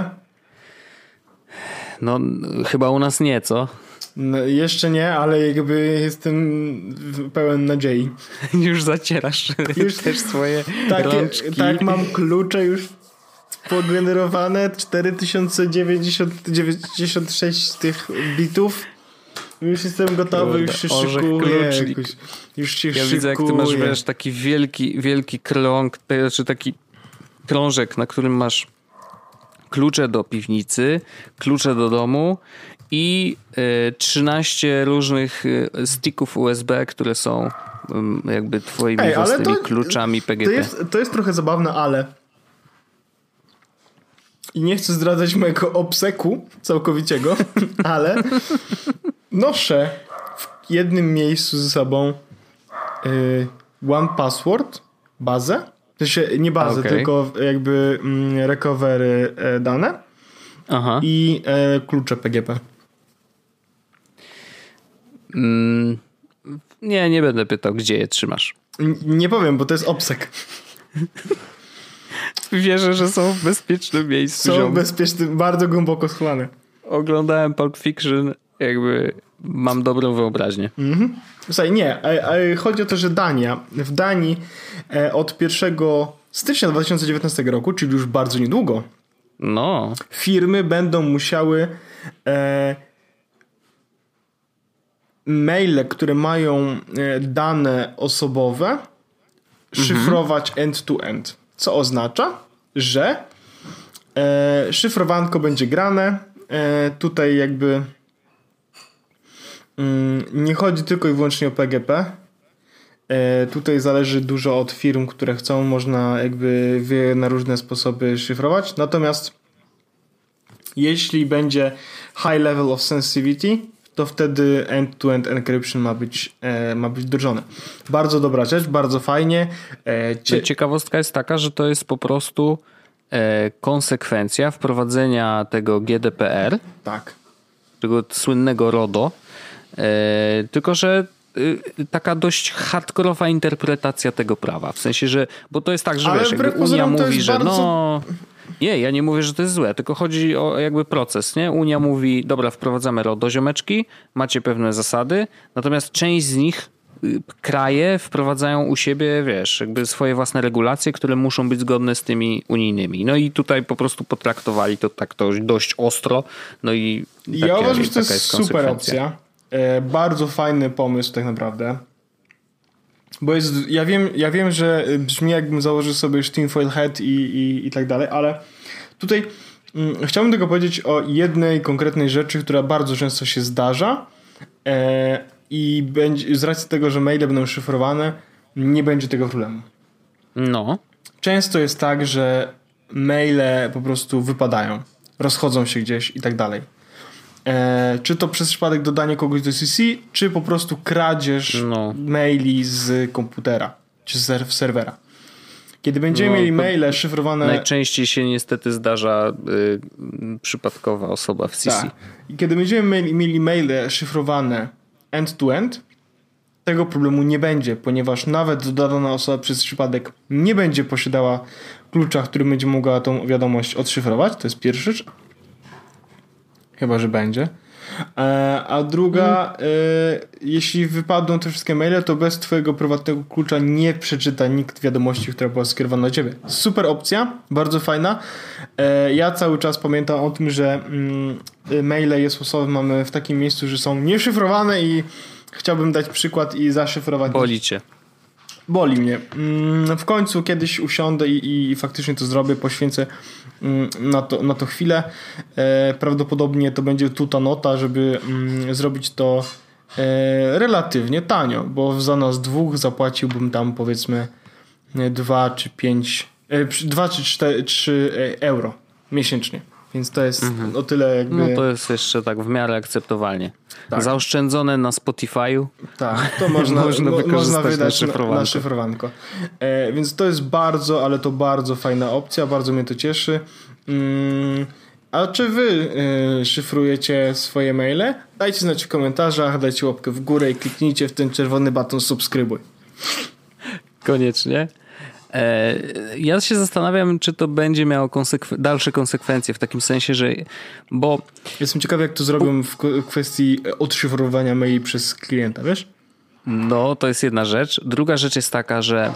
No, chyba u nas nie, co? No, jeszcze nie, ale jakby jestem pełen nadziei. Już zacierasz już też swoje takie, rączki. Tak, mam klucze już pogenerowane 4096 tych bitów. Już jestem gotowy, już się szykuję. Już się ja szykuję. widzę, jak ty masz wiesz, taki wielki, wielki krąg, znaczy taki krążek, na którym masz klucze do piwnicy, klucze do domu i y, 13 różnych y, sticków USB, które są y, jakby twoimi Ej, własnymi to, kluczami PGP. To jest, to jest trochę zabawne, ale i nie chcę zdradzać mojego obseku całkowitego, ale noszę w jednym miejscu ze sobą y, One Password, bazę, sensie nie bazę, okay. tylko jakby mm, recovery e, dane Aha. i e, klucze PGP. Mm, nie, nie będę pytał, gdzie je trzymasz. N nie powiem, bo to jest obsek. Wierzę, że są w bezpiecznym miejscu. Są ziom. bezpiecznym, bardzo głęboko schwane. Oglądałem Pulp Fiction, jakby mam dobrą wyobraźnię. Mhm. Słuchaj, nie, chodzi o to, że Dania, w Danii e, od 1 stycznia 2019 roku, czyli już bardzo niedługo, no. firmy będą musiały e, maile, które mają e, dane osobowe, szyfrować mhm. end-to-end. -end. Co oznacza, że e, szyfrowanko będzie grane. E, tutaj jakby mm, nie chodzi tylko i wyłącznie o PGP. E, tutaj zależy dużo od firm, które chcą, można jakby na różne sposoby szyfrować. Natomiast jeśli będzie high level of sensitivity, to wtedy end-to-end encryption ma być, e, ma być wdrożone. Bardzo dobra rzecz, bardzo fajnie. E, cie... Ciekawostka jest taka, że to jest po prostu e, konsekwencja wprowadzenia tego GDPR. Tak. Tego słynnego RODO. E, tylko, że y, taka dość hardkorowa interpretacja tego prawa. W sensie, że, bo to jest tak, że Ale wiesz, Unia mówi, że bardzo... no nie, ja nie mówię, że to jest złe, tylko chodzi o jakby proces, nie? Unia mówi, dobra, wprowadzamy RODO ziomeczki, macie pewne zasady, natomiast część z nich y, kraje wprowadzają u siebie, wiesz, jakby swoje własne regulacje, które muszą być zgodne z tymi unijnymi. No i tutaj po prostu potraktowali to tak to dość ostro, no i takie, Ja uważam, że to jest, jest super opcja. E, bardzo fajny pomysł tak naprawdę. Bo jest, ja wiem, ja wiem, że brzmi jakbym założył sobie już tinfoil head i, i, i tak dalej, ale tutaj mm, chciałbym tylko powiedzieć o jednej konkretnej rzeczy, która bardzo często się zdarza e, i będzie, z racji tego, że maile będą szyfrowane, nie będzie tego problemu. No. Często jest tak, że maile po prostu wypadają, rozchodzą się gdzieś i tak dalej. E, czy to przez przypadek dodania kogoś do CC, czy po prostu kradzież no. maili z komputera, czy z serwera. Kiedy będziemy no, mieli maile szyfrowane. Najczęściej się niestety zdarza y, przypadkowa osoba w CC. Tak. I kiedy będziemy mieli, maile szyfrowane end-to-end, tego problemu nie będzie, ponieważ nawet dodana osoba przez przypadek nie będzie posiadała klucza, który będzie mogła tą wiadomość odszyfrować. To jest pierwsza rzecz. Chyba, że będzie. E, a druga, e, jeśli wypadną te wszystkie maile, to bez twojego prywatnego klucza nie przeczyta nikt wiadomości, która była skierowana do ciebie. Super opcja, bardzo fajna. E, ja cały czas pamiętam o tym, że mm, maile je sposoby mamy w takim miejscu, że są nieszyfrowane i chciałbym dać przykład i zaszyfrować. Boli cię. Boli mnie. Mm, w końcu kiedyś usiądę i, i faktycznie to zrobię, poświęcę mm, na to, na to chwilę. E, prawdopodobnie to będzie tuta nota, żeby mm, zrobić to e, relatywnie tanio, bo za nas dwóch zapłaciłbym tam powiedzmy 2 czy 5, 2 e, czy 4, 3 euro miesięcznie. Więc to jest mhm. o tyle jakby... No to jest jeszcze tak w miarę akceptowalnie. Tak. Zaoszczędzone na Spotify'u. Tak, to można, można, mo, można wydać na szyfrowanko. Na, na szyfrowanko. E, więc to jest bardzo, ale to bardzo fajna opcja, bardzo mnie to cieszy. Mm, a czy wy y, szyfrujecie swoje maile? Dajcie znać w komentarzach, dajcie łapkę w górę i kliknijcie w ten czerwony baton subskrybuj. Koniecznie. E, ja się zastanawiam, czy to będzie miało dalsze konsekwencje w takim sensie, że. Bo. Jestem ciekawy, jak to zrobią w kwestii odszyfrowania maili przez klienta, wiesz? No, to jest jedna rzecz. Druga rzecz jest taka, że.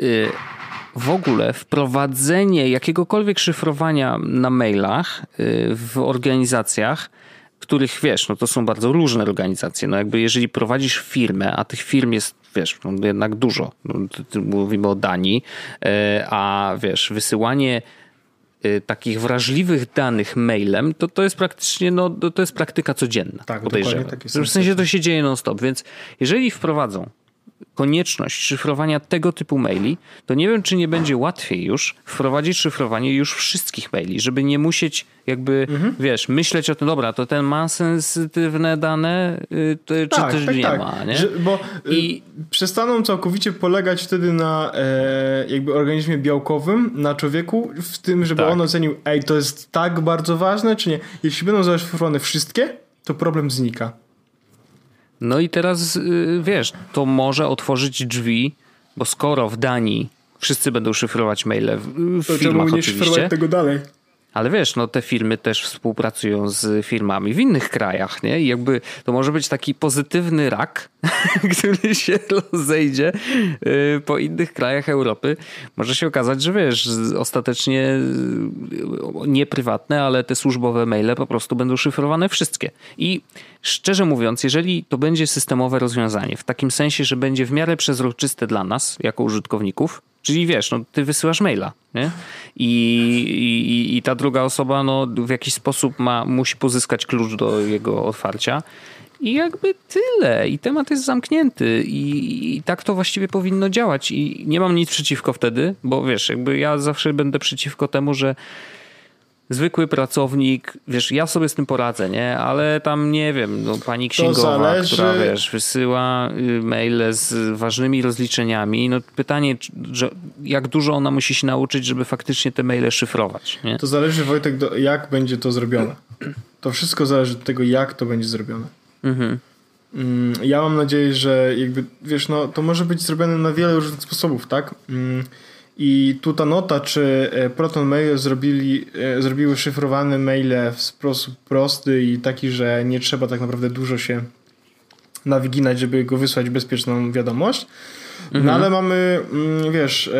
Y, w ogóle wprowadzenie jakiegokolwiek szyfrowania na mailach y, w organizacjach, których wiesz, no to są bardzo różne organizacje. No jakby jeżeli prowadzisz firmę, a tych firm jest wiesz, no jednak dużo. No, mówimy o Danii, e, a wiesz, wysyłanie e, takich wrażliwych danych mailem, to to jest praktycznie, no, to jest praktyka codzienna. Tak, podejrzewam. Tak w sensie to się dzieje non-stop, więc jeżeli wprowadzą konieczność szyfrowania tego typu maili, to nie wiem, czy nie będzie łatwiej już wprowadzić szyfrowanie już wszystkich maili, żeby nie musieć jakby, mhm. wiesz, myśleć o tym, dobra, to ten ma sensytywne dane, y, to, tak, czy też tak, nie tak. ma, nie? Że, bo y, I przestaną całkowicie polegać wtedy na e, jakby organizmie białkowym, na człowieku, w tym, żeby tak. on ocenił, ej, to jest tak bardzo ważne, czy nie? Jeśli będą zaszyfrowane wszystkie, to problem znika. No i teraz y, wiesz, to może otworzyć drzwi, bo skoro w Danii wszyscy będą szyfrować maile w to firmach nie oczywiście. tego dalej. Ale wiesz, no te firmy też współpracują z firmami w innych krajach, nie? I jakby to może być taki pozytywny rak, który się rozejdzie y, po innych krajach Europy. Może się okazać, że wiesz, ostatecznie y, nie prywatne, ale te służbowe maile po prostu będą szyfrowane wszystkie. I szczerze mówiąc, jeżeli to będzie systemowe rozwiązanie, w takim sensie, że będzie w miarę przezroczyste dla nas, jako użytkowników, Czyli wiesz, no, ty wysyłasz maila, nie? I, i, I ta druga osoba no, w jakiś sposób ma, musi pozyskać klucz do jego otwarcia. I jakby tyle. I temat jest zamknięty. I, I, tak to właściwie powinno działać. I nie mam nic przeciwko wtedy, bo wiesz, jakby ja zawsze będę przeciwko temu, że zwykły pracownik, wiesz, ja sobie z tym poradzę, nie? Ale tam nie wiem, no, pani księgowa, która wiesz, wysyła y, maile z ważnymi rozliczeniami. No pytanie, że jak dużo ona musi się nauczyć, żeby faktycznie te maile szyfrować, nie? To zależy, Wojtek, do, jak będzie to zrobione. To wszystko zależy od tego, jak to będzie zrobione. Mhm. Mm, ja mam nadzieję, że jakby, wiesz, no, to może być zrobione na wiele różnych sposobów, tak? I tu ta nota, czy e, Proton Mail zrobili, e, zrobiły szyfrowane maile w sposób prosty i taki, że nie trzeba tak naprawdę dużo się nawiginać, żeby go wysłać bezpieczną wiadomość. No mhm. No ale mamy, mm, wiesz,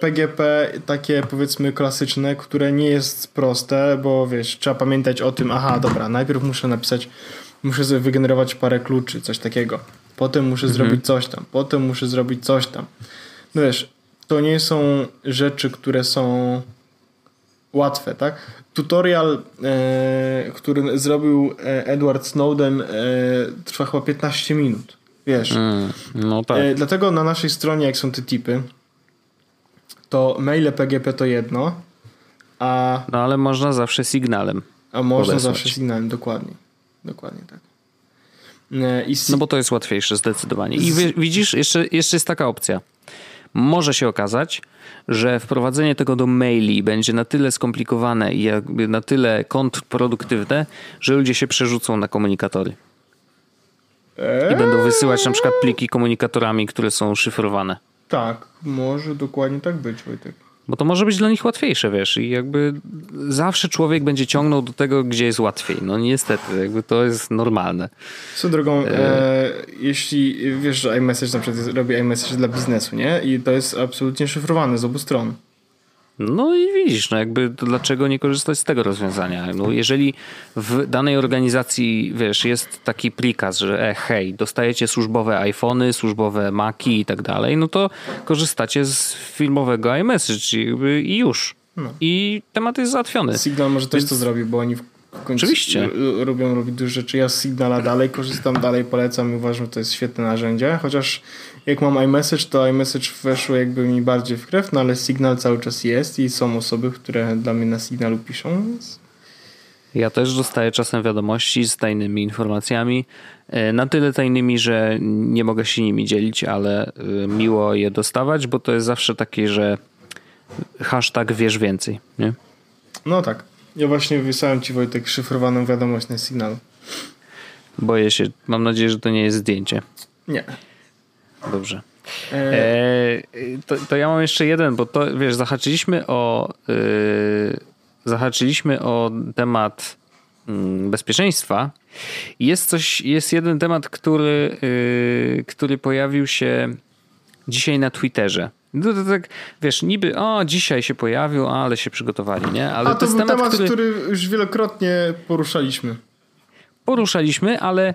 PGP e, takie powiedzmy klasyczne, które nie jest proste, bo wiesz, trzeba pamiętać o tym, aha, dobra, najpierw muszę napisać, muszę wygenerować parę kluczy, coś takiego. Potem muszę mhm. zrobić coś tam, potem muszę zrobić coś tam. No wiesz, to nie są rzeczy, które są łatwe, tak? Tutorial, e, który zrobił e, Edward Snowden e, trwa chyba 15 minut. Wiesz. Mm, no tak. E, dlatego na naszej stronie, jak są te tipy, to maile PGP to jedno, a... No ale można zawsze sygnałem. A można zawsze sygnałem, dokładnie. Dokładnie tak. E. No bo to jest łatwiejsze zdecydowanie. I widzisz, jeszcze, jeszcze jest taka opcja może się okazać, że wprowadzenie tego do maili będzie na tyle skomplikowane i na tyle kontrproduktywne, że ludzie się przerzucą na komunikatory. I będą wysyłać na przykład pliki komunikatorami, które są szyfrowane. Tak, może dokładnie tak być, Wojtek. Bo to może być dla nich łatwiejsze, wiesz, i jakby zawsze człowiek będzie ciągnął do tego, gdzie jest łatwiej. No niestety, jakby to jest normalne. Co drogą, e, jeśli wiesz, że iMessage na przykład robi iMessage dla biznesu, nie? I to jest absolutnie szyfrowane z obu stron. No i widzisz, no jakby dlaczego nie korzystać z tego rozwiązania? No jeżeli w danej organizacji, wiesz, jest taki prikaz, że e, hej, dostajecie służbowe iPhony, służbowe Maci i tak dalej, no to korzystacie z filmowego iMessage i już. No. I temat jest załatwiony. Signal może też Więc... to zrobi, bo oni w końcu Oczywiście. robią robić dużo rzeczy. Ja z Signala dalej korzystam, dalej polecam i uważam, że to jest świetne narzędzie, chociaż jak mam iMessage, to iMessage weszło jakby mi bardziej w krew, no ale Signal cały czas jest i są osoby, które dla mnie na Signalu piszą, więc... Ja też dostaję czasem wiadomości z tajnymi informacjami. E, na tyle tajnymi, że nie mogę się nimi dzielić, ale e, miło je dostawać, bo to jest zawsze takie, że hashtag wiesz więcej, nie? No tak. Ja właśnie wysłałem ci Wojtek szyfrowaną wiadomość na Signalu. Boję się. Mam nadzieję, że to nie jest zdjęcie. Nie. Dobrze. E, to, to, ja mam jeszcze jeden, bo to wiesz, zahaczyliśmy o yy, zahaczyliśmy o temat yy, bezpieczeństwa. Jest coś, jest jeden temat, który, yy, który pojawił się dzisiaj na Twitterze. No to tak, wiesz, niby, o, dzisiaj się pojawił, ale się przygotowali, nie? Ale A to, to był temat, temat który... który już wielokrotnie poruszaliśmy. Poruszaliśmy, ale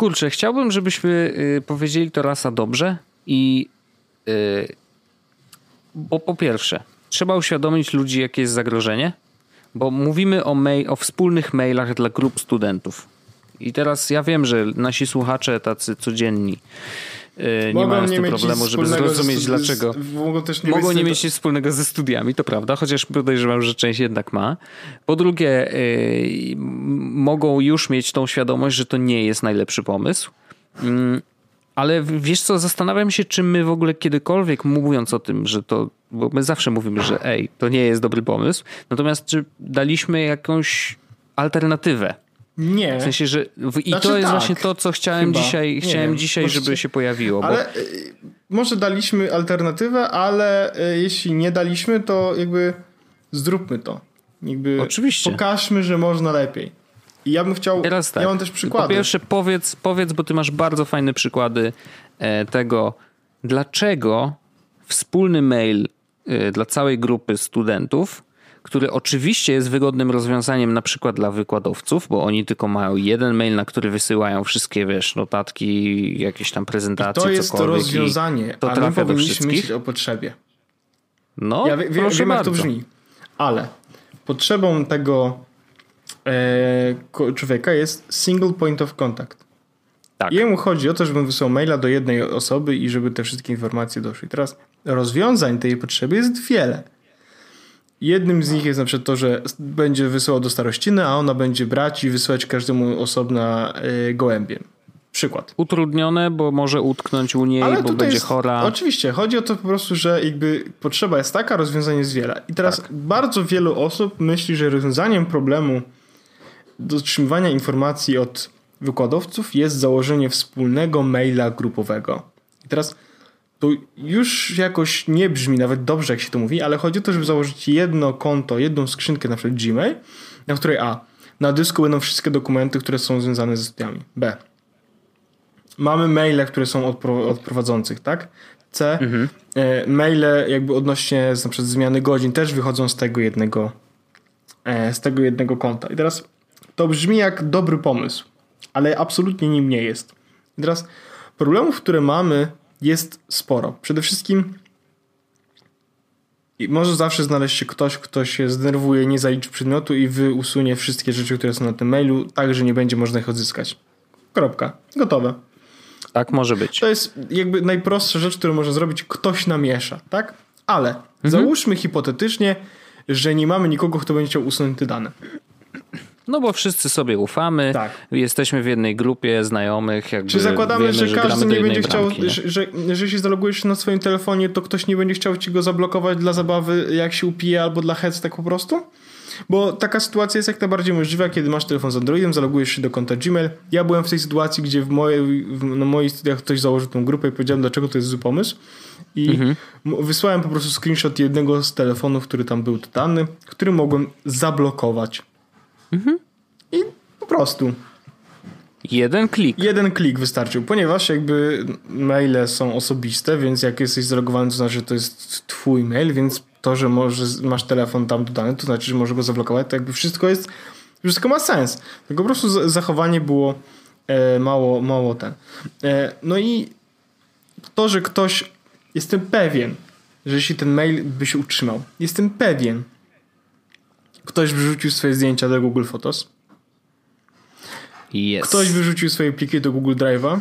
kurczę, chciałbym, żebyśmy y, powiedzieli to rasa dobrze, i yy, bo po pierwsze, trzeba uświadomić ludzi, jakie jest zagrożenie, bo mówimy o, mail, o wspólnych mailach dla grup studentów. I teraz ja wiem, że nasi słuchacze tacy codzienni yy, nie mają z tym problemu, żeby zrozumieć dlaczego. Z, mogą też nie, mogą nie mieć nic wspólnego ze studiami, to prawda, chociaż podejrzewam, że część jednak ma. Po drugie, yy, mogą już mieć tą świadomość, że to nie jest najlepszy pomysł. Yy, ale wiesz co, zastanawiam się, czy my w ogóle kiedykolwiek mówiąc o tym, że to, bo my zawsze mówimy, że ej, to nie jest dobry pomysł, natomiast czy daliśmy jakąś alternatywę? Nie. W sensie, że w, i znaczy, to jest tak, właśnie to, co chciałem chyba. dzisiaj, chciałem dzisiaj, żeby się pojawiło. Ale bo... Y, może daliśmy alternatywę, ale y, jeśli nie daliśmy, to jakby zróbmy to. Jakby Oczywiście. Pokażmy, że można lepiej. I ja bym chciał. Teraz tak. Ja mam też przykłady. Po pierwsze, powiedz, powiedz, bo ty masz bardzo fajne przykłady e, tego, dlaczego wspólny mail e, dla całej grupy studentów, który oczywiście jest wygodnym rozwiązaniem na przykład dla wykładowców, bo oni tylko mają jeden mail, na który wysyłają wszystkie, wiesz, notatki, jakieś tam prezentacje, I to jest to rozwiązanie, to ale my powinniśmy myśleć o potrzebie. No, ja wie, wiem, bardzo. jak to brzmi, ale potrzebą tego e, człowieka jest single point of contact. Tak. Jemu chodzi o to, żebym wysłał maila do jednej osoby i żeby te wszystkie informacje doszły. Teraz rozwiązań tej potrzeby jest wiele. Jednym z nich jest na przykład to, że będzie wysyłał do starościny, a ona będzie brać i wysyłać każdemu osobna y, gołębiem. Przykład. Utrudnione, bo może utknąć u niej, Ale bo będzie jest, chora. Oczywiście, chodzi o to po prostu, że jakby potrzeba jest taka, rozwiązanie jest wiele. I teraz tak. bardzo wielu osób myśli, że rozwiązaniem problemu dotrzymywania informacji od wykładowców jest założenie wspólnego maila grupowego. I teraz to już jakoś nie brzmi nawet dobrze, jak się to mówi, ale chodzi o to, żeby założyć jedno konto, jedną skrzynkę, na przykład Gmail, na której A. Na dysku będą wszystkie dokumenty, które są związane ze studiami. B. Mamy maile, które są od, od prowadzących, tak? C. Mhm. E, maile jakby odnośnie na przykład zmiany godzin też wychodzą z tego jednego e, z tego jednego konta. I teraz to brzmi jak dobry pomysł, ale absolutnie nim nie jest. I teraz problemów, które mamy, jest sporo. Przede wszystkim może zawsze znaleźć się ktoś, kto się zdenerwuje, nie zaliczy przedmiotu i usunie wszystkie rzeczy, które są na tym mailu, tak, że nie będzie można ich odzyskać. Kropka. Gotowe. Tak może być. To jest jakby najprostsza rzecz, którą można zrobić. Ktoś namiesza, tak? Ale mhm. załóżmy hipotetycznie, że nie mamy nikogo, kto będzie chciał usunąć te dane. No bo wszyscy sobie ufamy, tak. jesteśmy w jednej grupie znajomych. Jakby Czy zakładamy, wiemy, że, że każdy nie będzie chciał, bramki, nie? Że, że jeżeli się zalogujesz na swoim telefonie, to ktoś nie będzie chciał ci go zablokować dla zabawy, jak się upije, albo dla hec tak po prostu? Bo taka sytuacja jest jak najbardziej możliwa, kiedy masz telefon z Androidem, zalogujesz się do konta Gmail. Ja byłem w tej sytuacji, gdzie w mojej, w, na moich studiach ktoś założył tą grupę i powiedziałem, dlaczego to jest zły pomysł. I mhm. wysłałem po prostu screenshot jednego z telefonów, który tam był dodany, który mogłem zablokować. Mhm. I po prostu. Jeden klik. Jeden klik wystarczył, ponieważ jakby maile są osobiste, więc jak jesteś zalogowany, to znaczy, że to jest twój mail, więc to, że może, masz telefon tam dodany, to znaczy, że może go zablokować, to jakby wszystko jest, wszystko ma sens. Tylko po prostu zachowanie było e, mało, mało ten. E, no i to, że ktoś, jestem pewien, że jeśli ten mail by się utrzymał, jestem pewien, ktoś wrzucił swoje zdjęcia do Google Photos, Yes. Ktoś wyrzucił swoje pliki do Google Drive'a,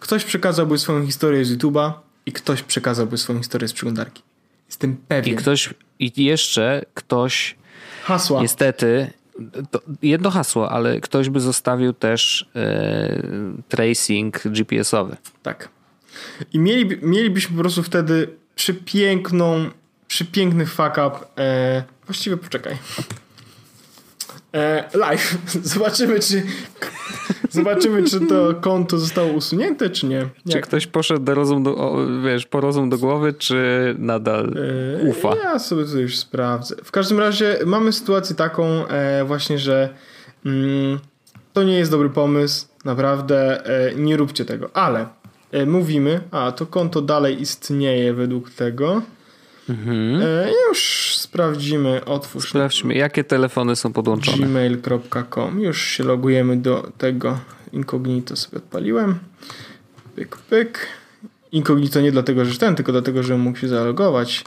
ktoś przekazałby swoją historię z YouTube'a i ktoś przekazałby swoją historię z przeglądarki. Jestem pewien. I ktoś, i jeszcze ktoś. Hasła. Niestety, jedno hasło, ale ktoś by zostawił też e, tracing GPS-owy. Tak. I mieli, mielibyśmy po prostu wtedy przepiękną, przepiękny fuck up. E, właściwie poczekaj. E, live. Zobaczymy, czy zobaczymy, czy to konto zostało usunięte, czy nie. Jak? Czy ktoś poszedł do rozum do, o, wiesz, po rozum do głowy, czy nadal e, ufa? Ja sobie to już sprawdzę. W każdym razie mamy sytuację taką e, właśnie, że mm, to nie jest dobry pomysł. Naprawdę e, nie róbcie tego. Ale e, mówimy, a to konto dalej istnieje według tego. Mhm. E, już sprawdzimy, otwórz. Sprawdźmy, jakie telefony są podłączone. gmail.com. Już się logujemy do tego. Incognito sobie odpaliłem. Pyk, pyk. Incognito nie dlatego, że ten, tylko dlatego, że mógł się zalogować.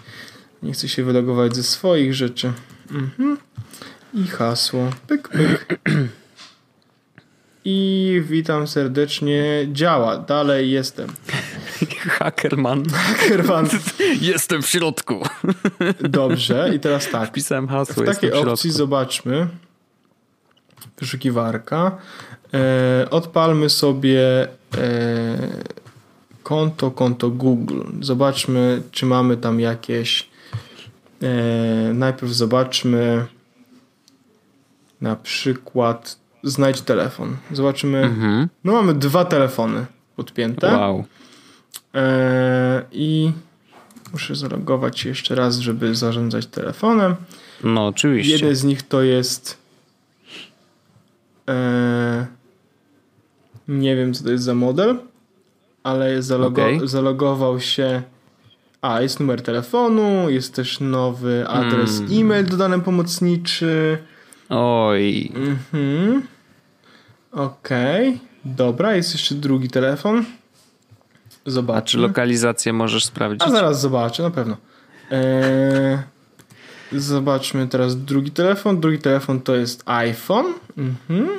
Nie chce się wylogować ze swoich rzeczy. Mhm. I hasło. Pyk, pyk. I witam serdecznie. Działa. Dalej jestem. Hackerman. Hackerman. Jestem w środku. Dobrze, i teraz tak. Wpisałem hasło. W takiej w opcji zobaczmy. Wyszukiwarka. E, odpalmy sobie e, konto, konto Google. Zobaczmy, czy mamy tam jakieś. E, najpierw zobaczmy na przykład znajdź telefon. Zobaczymy. Mhm. No mamy dwa telefony podpięte. Wow. E, I muszę zalogować się jeszcze raz, żeby zarządzać telefonem. No, oczywiście. Jeden z nich to jest. E, nie wiem, co to jest za model, ale zalogo okay. zalogował się. A, jest numer telefonu, jest też nowy adres mm. e-mail dodany pomocniczy. Oj. Mhm. Okej. Okay. Dobra, jest jeszcze drugi telefon. Zobaczmy. A czy lokalizację możesz sprawdzić? A zaraz zobaczę, na pewno. Eee, zobaczmy teraz drugi telefon. Drugi telefon to jest iPhone. Mhm.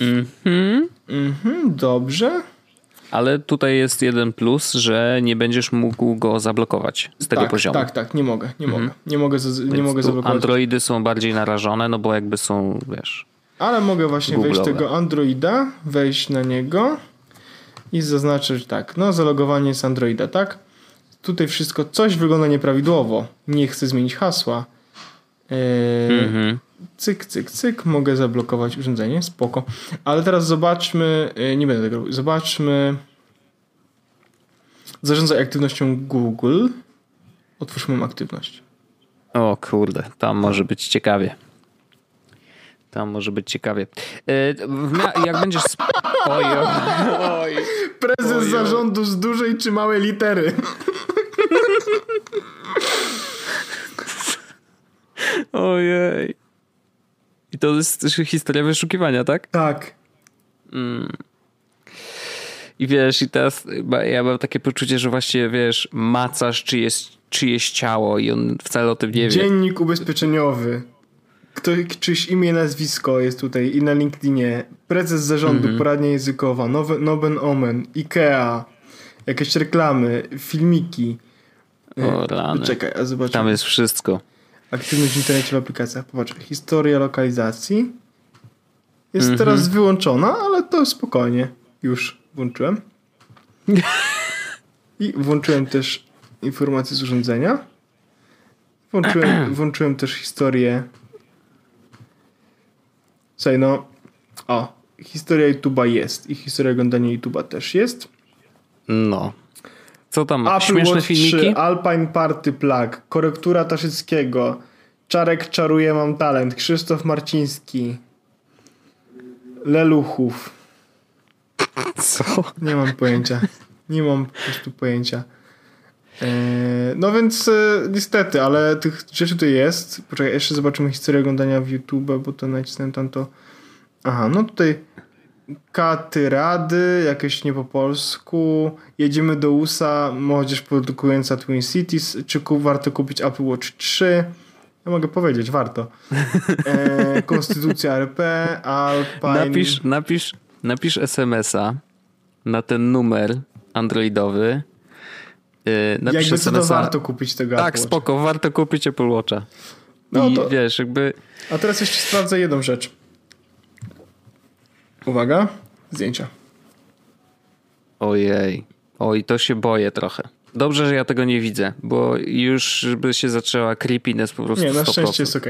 Mhm. Mhm, dobrze. Ale tutaj jest jeden plus, że nie będziesz mógł go zablokować z tego tak, poziomu. Tak, tak, nie mogę, nie mhm. mogę. Nie mogę, nie mogę zablokować. Androidy są bardziej narażone, no bo jakby są, wiesz... Ale mogę właśnie wejść tego Androida, wejść na niego i zaznaczyć tak, no zalogowanie z Androida, tak? Tutaj wszystko, coś wygląda nieprawidłowo. Nie chcę zmienić hasła. Eee, mhm. Cyk, cyk, cyk. Mogę zablokować urządzenie, spoko. Ale teraz zobaczmy, e, nie będę tego robił, zobaczmy zarządzaj aktywnością Google. Otwórz moją aktywność. O kurde, tam może być ciekawie. Tam może być ciekawie. E, jak będziesz. Oj, oj, Prezes oj, zarządu z dużej czy małej litery. Ojej. I to jest historia wyszukiwania, tak? Tak. Mm. I wiesz, i teraz ja mam takie poczucie, że właściwie wiesz, macasz czyjeś, czyjeś ciało i on wcale o tym nie wie. Dziennik ubezpieczeniowy ktoś, czyś imię, nazwisko jest tutaj i na LinkedInie, prezes zarządu, mm-hmm. poradnia językowa, nowe, Noben Omen, Ikea, jakieś reklamy, filmiki. O rany. Czekaj, a zobaczmy. Tam jest wszystko. Aktywność w internecie w aplikacjach. Popatrz, historia lokalizacji jest mm-hmm. teraz wyłączona, ale to spokojnie. Już włączyłem. I włączyłem też informacje z urządzenia. Włączyłem, włączyłem też historię Słuchaj, no, o, historia YouTube'a jest i historia oglądania YouTube'a też jest. No. Co tam? Apple Śmieszne Watch filmiki? 3, Alpine Party Plug, korektura Taszyckiego, Czarek czaruje, mam talent, Krzysztof Marciński, Leluchów. Co? Nie mam pojęcia. Nie mam po prostu pojęcia. Eee, no więc e, niestety, ale tych rzeczy tu jest. Poczekaj, jeszcze zobaczymy historię oglądania w YouTube, bo to nacisnąłem tam to. Aha, no tutaj katy rady, jakieś nie po polsku. Jedziemy do USA, młodzież produkująca Twin Cities. Czy warto kupić Apple Watch 3? Ja mogę powiedzieć, warto. Eee, Konstytucja RP, Alpine... Napisz, napisz, napisz SMS-a na ten numer androidowy. Yy, napisz Jakby co to SMS-a. warto kupić tego Tak, spoko, warto kupić Apple Watcha. No I to- wiesz, jakby A teraz jeszcze sprawdzę jedną rzecz. Uwaga, zdjęcia. ojej, oj, to się boję trochę. Dobrze, że ja tego nie widzę, bo już by się zaczęła creepiness po prostu Nie, na 100%. szczęście jest ok.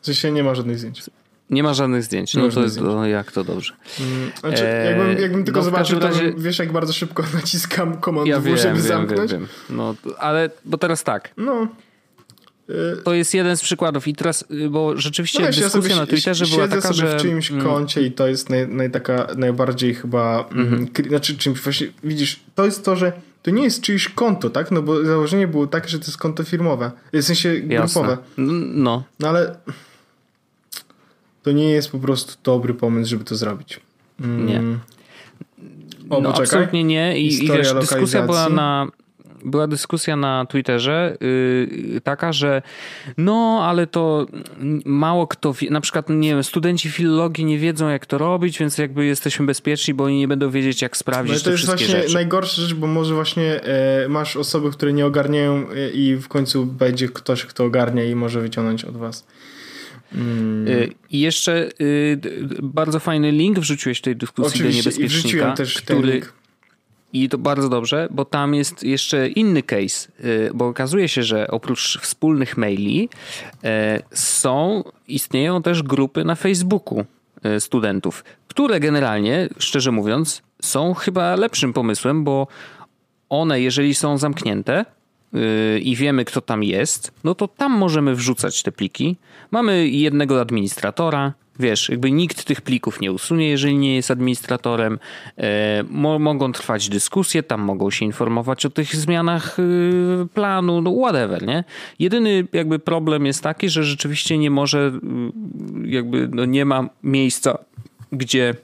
W sensie nie ma żadnych zdjęć. Nie ma żadnych zdjęć. Nie No to, zdjęć. to jak to dobrze. Mm, Znaczy, Eee, jakbym, jakbym tylko no zobaczył, to razie- bym, wiesz jak bardzo szybko naciskam komand Ja W, wiem, żeby wiem, wiem, zamknąć. wiem. No, to- ale, bo teraz tak, No. To jest jeden z przykładów i teraz, y, bo rzeczywiście no wiesz, ja dyskusja sobie na Twitterze była taka, sobie że... w czyimś mm, koncie i to jest naj, naj, taka najbardziej chyba... Mm. kri- Znaczy czymś właśnie... Widzisz, to jest to, że to nie jest czyjeś konto, tak? No bo założenie było takie, że to jest konto firmowe. W sensie Jasne. grupowe. N- No, No ale to nie jest po prostu dobry pomysł, żeby to zrobić. Mm. Nie. O, no poczekaj. absolutnie nie i, i wiesz, dyskusja była na była dyskusja na Twitterze yy, taka, że no, ale to mało kto wie, na przykład, nie wiem, studenci filologii nie wiedzą jak to robić, więc jakby jesteśmy bezpieczni, bo oni nie będą wiedzieć jak No sprawdzić i to te jest wszystkie właśnie rzeczy. najgorsza rzecz, bo może właśnie e, masz osoby, które nie ogarniają e, i w końcu będzie ktoś, kto ogarnia i może wyciągnąć od was. Mm. Y, I jeszcze y, bardzo fajny link wrzuciłeś w tej dyskusji do Oczywiście i niebezpiecznika, wrzuciłem też ten który link. I to bardzo dobrze, bo tam jest jeszcze inny case, y, bo okazuje się, że oprócz wspólnych maili są, istnieją też grupy na Facebooku studentów, które generalnie, szczerze mówiąc, są chyba lepszym pomysłem, bo one, jeżeli są zamknięte i wiemy, kto tam jest, no to tam możemy wrzucać te pliki. Mamy jednego administratora. Wiesz, jakby nikt tych plików nie usunie, jeżeli nie jest administratorem. Yy, mo- mogą trwać dyskusje, tam mogą się informować o tych zmianach yy, planu, no whatever, nie? Jedyny jakby problem jest taki, że rzeczywiście nie może, yy, jakby no nie ma miejsca, gdzie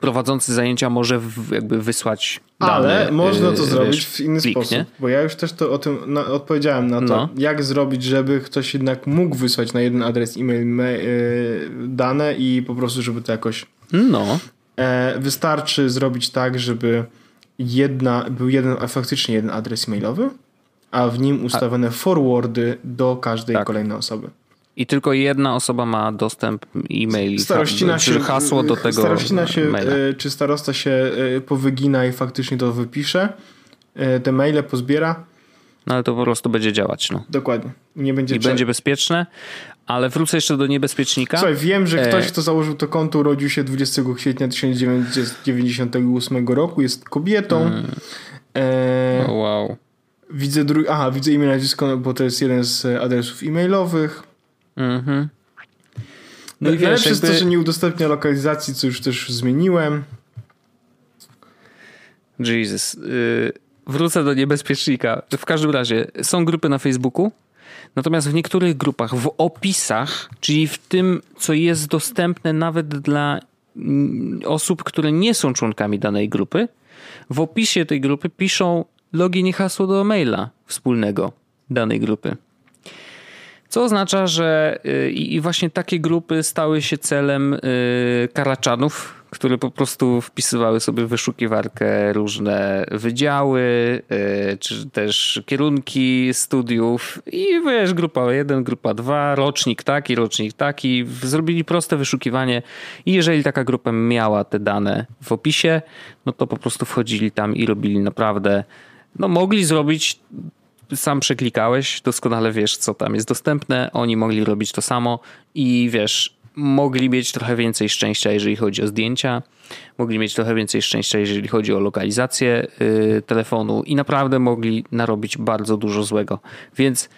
prowadzący zajęcia może jakby wysłać Ale można to yy, zrobić wiesz, w inny plik, sposób. nie? Bo ja już też to o tym na, odpowiedziałem na to, No. jak zrobić, żeby ktoś jednak mógł wysłać na jeden adres e-mail me, e, dane i po prostu, żeby to jakoś No, E, wystarczy zrobić tak, żeby jedna, był jeden, a faktycznie jeden adres e-mailowy, a w nim ustawione forwardy do każdej Tak. kolejnej osoby. I tylko jedna osoba ma dostęp Starościna czy hasło do tego starościna się maila. e, czy starosta się e, powygina i faktycznie to wypisze, e, te maile pozbiera, No ale to po prostu będzie działać, no. dokładnie. Nie będzie I trzeba- będzie bezpieczne, ale wrócę jeszcze do niebezpiecznika. Słuchaj, wiem, że ktoś, kto założył to konto, urodził się 20 kwietnia 1998 roku, jest kobietą. Mm. E, O, wow. Widzę drugi, aha, widzę imię, nazwisko, bo to jest jeden z adresów e-mailowych. Mhm. No No i wiesz, jest to, jakby- że nie udostępnia lokalizacji, co już też zmieniłem. Jesus. Yy, wrócę do niebezpiecznika. W każdym razie są grupy na Facebooku, natomiast w niektórych grupach w opisach, czyli w tym, co jest dostępne nawet dla mm, osób, które nie są członkami danej grupy, w opisie tej grupy piszą login i hasło do maila wspólnego danej grupy. Co oznacza, że y, i właśnie takie grupy stały się celem y, karaczanów, które po prostu wpisywały sobie w wyszukiwarkę różne wydziały, y, czy też kierunki studiów i wiesz, grupa 1, grupa 2, rocznik taki, rocznik taki. Zrobili proste wyszukiwanie i jeżeli taka grupa miała te dane w opisie, no to po prostu wchodzili tam i robili naprawdę, no mogli zrobić sam przeklikałeś, doskonale wiesz, co tam jest dostępne. Oni mogli robić to samo i wiesz, mogli mieć trochę więcej szczęścia, jeżeli chodzi o zdjęcia, mogli mieć trochę więcej szczęścia, jeżeli chodzi o lokalizację y, telefonu i naprawdę mogli narobić bardzo dużo złego. Więc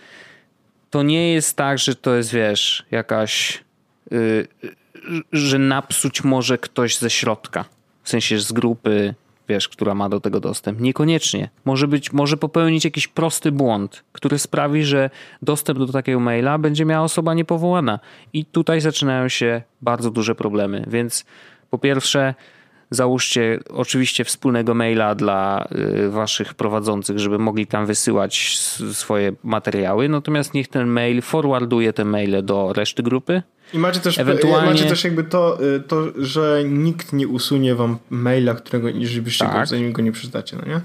to nie jest tak, że to jest, wiesz, jakaś, y, że napsuć może ktoś ze środka, w sensie z grupy, wiesz, która ma do tego dostęp. Niekoniecznie. Może być, może popełnić jakiś prosty błąd, który sprawi, że dostęp do takiego maila będzie miała osoba niepowołana. I tutaj zaczynają się bardzo duże problemy. Więc po pierwsze, załóżcie oczywiście wspólnego maila dla y, waszych prowadzących, żeby mogli tam wysyłać swoje materiały. Natomiast niech ten mail forwarduje te maile do reszty grupy i macie też, Ewentualnie... macie też jakby to, y, to, że nikt nie usunie wam maila, którego, jeżeli byście tak. go, zanim go nie przeczytacie, no nie?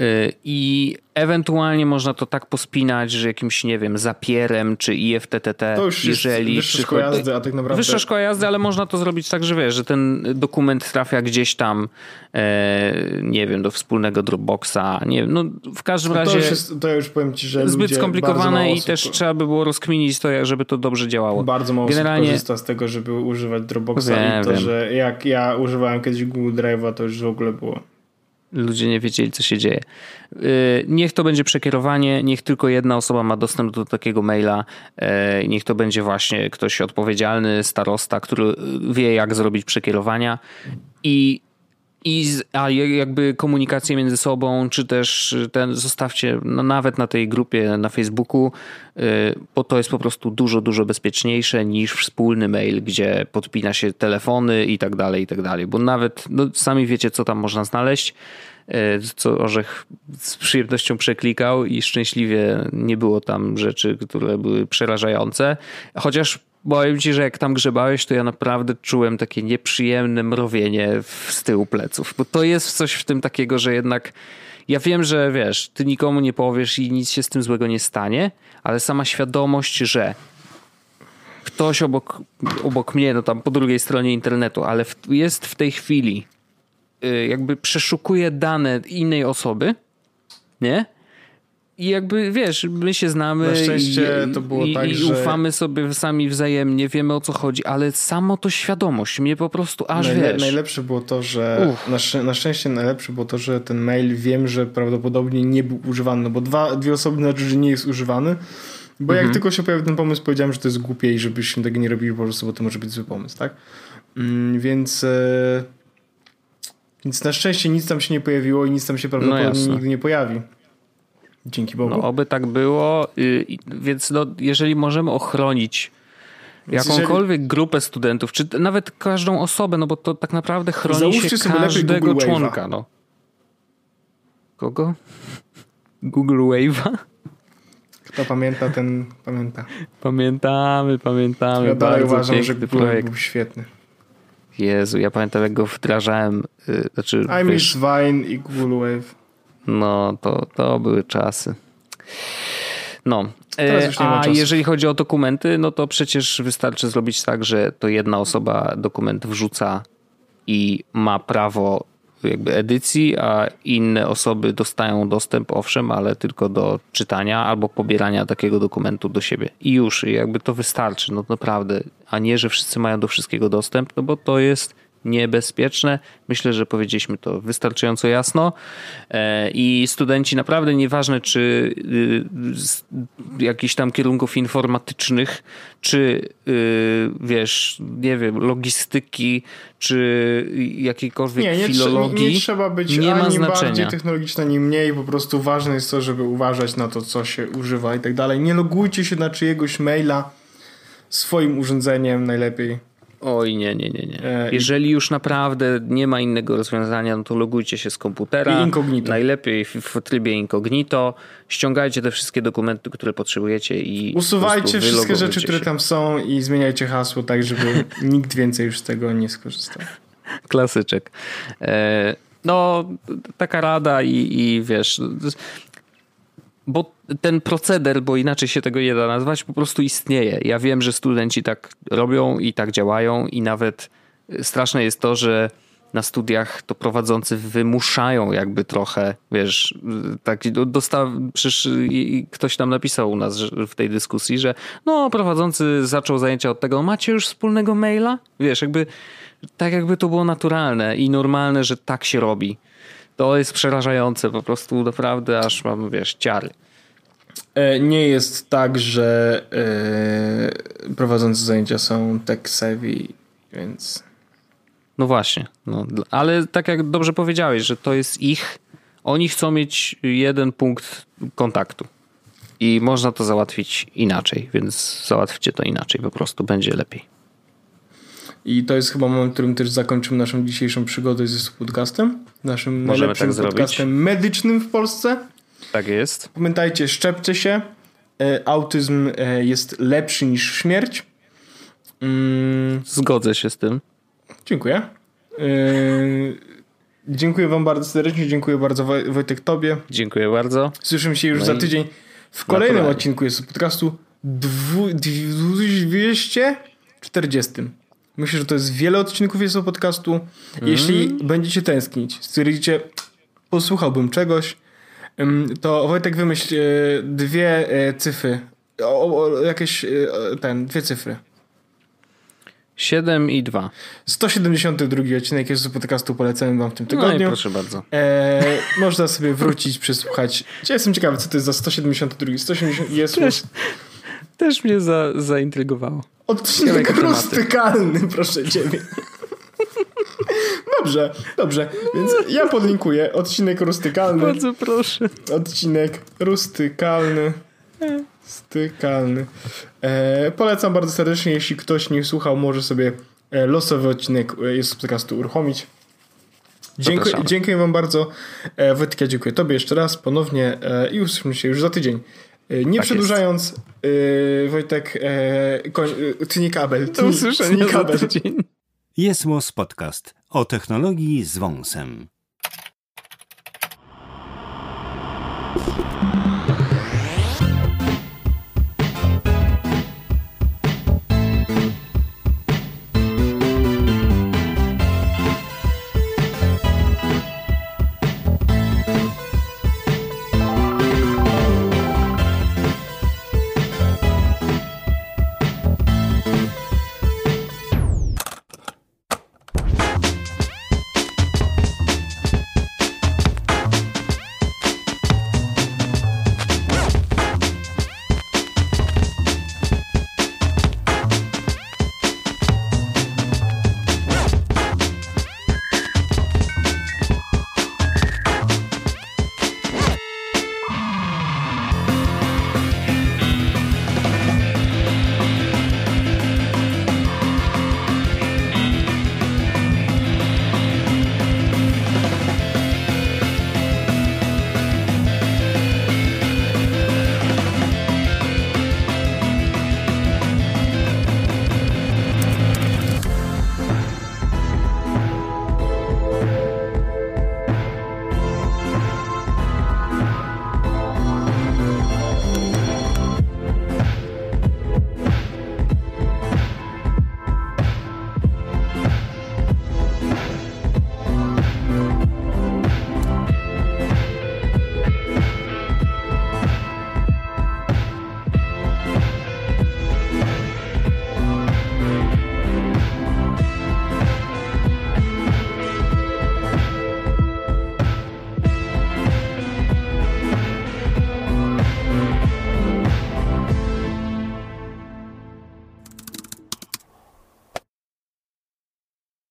Y, I ewentualnie można to tak pospinać, że jakimś, nie wiem, zapierem czy IFTTT, to już jeżeli jest wyższa szkoła jazdy, a tak naprawdę... Wyższa szkoła jazdy, ale można to zrobić tak, że wiesz, że ten dokument trafia gdzieś tam, e, nie wiem, do wspólnego Dropboxa, nie wiem, no w każdym razie... To już, jest, to już powiem ci, że Zbyt skomplikowane i też to... trzeba by było rozkminić to, żeby to dobrze działało. Bardzo mało Generalnie... korzysta z tego, żeby używać Dropboxa wiem, i to, wiem. że jak ja używałem kiedyś Google Drive'a, to już w ogóle było ludzie nie wiedzieli, co się dzieje. Y, niech to będzie przekierowanie, niech tylko jedna osoba ma dostęp do takiego maila, y, niech to będzie właśnie ktoś odpowiedzialny, starosta, który wie, jak zrobić przekierowania i i a jakby komunikację między sobą, czy też ten, zostawcie no nawet na tej grupie na Facebooku, y, bo to jest po prostu dużo, dużo bezpieczniejsze niż wspólny mail, gdzie podpina się telefony i tak dalej, i tak dalej. Bo nawet, no sami wiecie, co tam można znaleźć, y, co Orzech z przyjemnością przeklikał i szczęśliwie nie było tam rzeczy, które były przerażające. Chociaż Powiem ci, że jak tam grzebałeś, to ja naprawdę czułem takie nieprzyjemne mrowienie z tyłu pleców. Bo to jest coś w tym takiego, że jednak ja wiem, że wiesz, ty nikomu nie powiesz i nic się z tym złego nie stanie, ale sama świadomość, że ktoś obok, obok mnie, no tam po drugiej stronie internetu, ale w, jest w tej chwili, y, jakby przeszukuje dane innej osoby, nie? I jakby wiesz, my się znamy Na szczęście i, to było i, tak, i że... ufamy sobie sami wzajemnie, wiemy o co chodzi, ale samo to świadomość mnie po prostu aż Najle wiesz. Najlepsze było to, że na, na, szczęście najlepsze było to, że ten mail wiem, że prawdopodobnie nie był używany, no bo dwa, dwie osoby znaczy, że nie jest używany. Bo mhm. jak tylko się pojawił ten pomysł, powiedziałem, że to jest głupie i żebyśmy tego nie robili po prostu, bo to może być zły pomysł, tak? Mm, więc... E... Więc na szczęście nic tam się nie pojawiło i nic tam się prawdopodobnie no nigdy nie pojawi. Dzięki Bogu. No, oby tak było, więc no, jeżeli możemy ochronić jakąkolwiek jeżeli... grupę studentów, czy nawet każdą osobę, no bo to tak naprawdę chroni Załóżcie się każdego członka. No. Kogo? Google Wave'a? Kto pamięta, ten pamięta. Pamiętamy, pamiętamy. Ja dalej uważam, że Google projekt. był świetny. Jezu, ja pamiętam jak go wdrażałem. Yy, znaczy, I Vine i Google Wave. No, to, to były czasy. No, e, a jeżeli chodzi o dokumenty, no to przecież wystarczy zrobić tak, że to jedna osoba dokument wrzuca i ma prawo jakby edycji, a inne osoby dostają dostęp, owszem, ale tylko do czytania albo pobierania takiego dokumentu do siebie. I już, jakby to wystarczy, no naprawdę, a nie, że wszyscy mają do wszystkiego dostęp, no bo to jest niebezpieczne. Myślę, że powiedzieliśmy to wystarczająco jasno. E, I studenci naprawdę nieważne, czy y, jakichś tam kierunków informatycznych, czy y, wiesz, nie wiem, logistyki, czy jakiejkolwiek nie, nie filologii. Nie, nie trzeba być nie ani bardziej technologiczny, ani mniej. Po prostu ważne jest to, żeby uważać na to, co się używa i tak dalej. Nie logujcie się na czyjegoś maila swoim urządzeniem najlepiej Oj, nie, nie, nie, nie. E, Jeżeli już naprawdę nie ma innego rozwiązania, no to logujcie się z komputera. I incognito. Najlepiej w, w trybie incognito. Ściągajcie te wszystkie dokumenty, które potrzebujecie i. Usuwajcie wszystkie rzeczy, się. które tam są i zmieniajcie hasło tak, żeby nikt więcej już z tego nie skorzystał. Klasyczek. E, no, taka rada i, i wiesz bo ten proceder, bo inaczej się tego nie da nazwać, po prostu istnieje. Ja wiem, że studenci tak robią i tak działają i nawet straszne jest to, że na studiach to prowadzący wymuszają jakby trochę, wiesz, tak dostaw, przecież ktoś nam napisał u nas w tej dyskusji, że no prowadzący zaczął zajęcia od tego, macie już wspólnego maila? Wiesz, jakby tak jakby to było naturalne i normalne, że tak się robi. To jest przerażające, po prostu naprawdę aż mam, wiesz, ciary. E, nie jest tak, że yy, prowadzący zajęcia są tech savvy, więc no właśnie, no, ale tak jak dobrze powiedziałeś, że to jest ich, oni chcą mieć jeden punkt kontaktu i można to załatwić inaczej, więc załatwcie to inaczej, po prostu będzie lepiej. I to jest chyba moment, w którym też zakończymy naszą dzisiejszą przygodę z podcastem. Naszym Możemy najlepszym tak podcastem medycznym w Polsce. Tak jest. Pamiętajcie, szczepcie się. E, autyzm e, jest lepszy niż śmierć. Mm. Zgodzę się z tym. Dziękuję. Yy, dziękuję Wam bardzo serdecznie. Dziękuję bardzo Wojtek Tobie. Dziękuję bardzo. Słyszymy się już no za tydzień w kolejnym naturalnie. odcinku jest podcastu 240. Myślę, że to jest wiele odcinków jest o podcastu. Mm. Jeśli będziecie tęsknić, stwierdzicie, posłuchałbym czegoś, to Wojtek wymyśl e, dwie e, cyfry. O, o, jakieś e, ten, dwie cyfry. 7 i 2. 172 odcinek jest z podcastu polecamy wam w tym tygodniu. No i proszę bardzo. E, można sobie wrócić, przesłuchać. Ja jestem ciekawy, co to jest za 172. 170 jest. Też, też mnie za, zaintrygowało. Odcinek rustykalny, proszę ciebie. Dobrze, dobrze. Więc ja podlinkuję odcinek rustykalny. Bardzo proszę. Odcinek rustykalny. Stykalny. E, polecam bardzo serdecznie, jeśli ktoś nie słuchał, może sobie e, losowy odcinek e, jest z podcastu uruchomić. Dziękuję, dziękuję wam bardzo. E, Wojtek, ja dziękuję tobie jeszcze raz ponownie e, i usłyszymy się już za tydzień. E, nie tak przedłużając, Wojtek, e, koń, e, tnij kabel. Do usłyszenia za tydzień. Jest podcast o technologii z wąsem.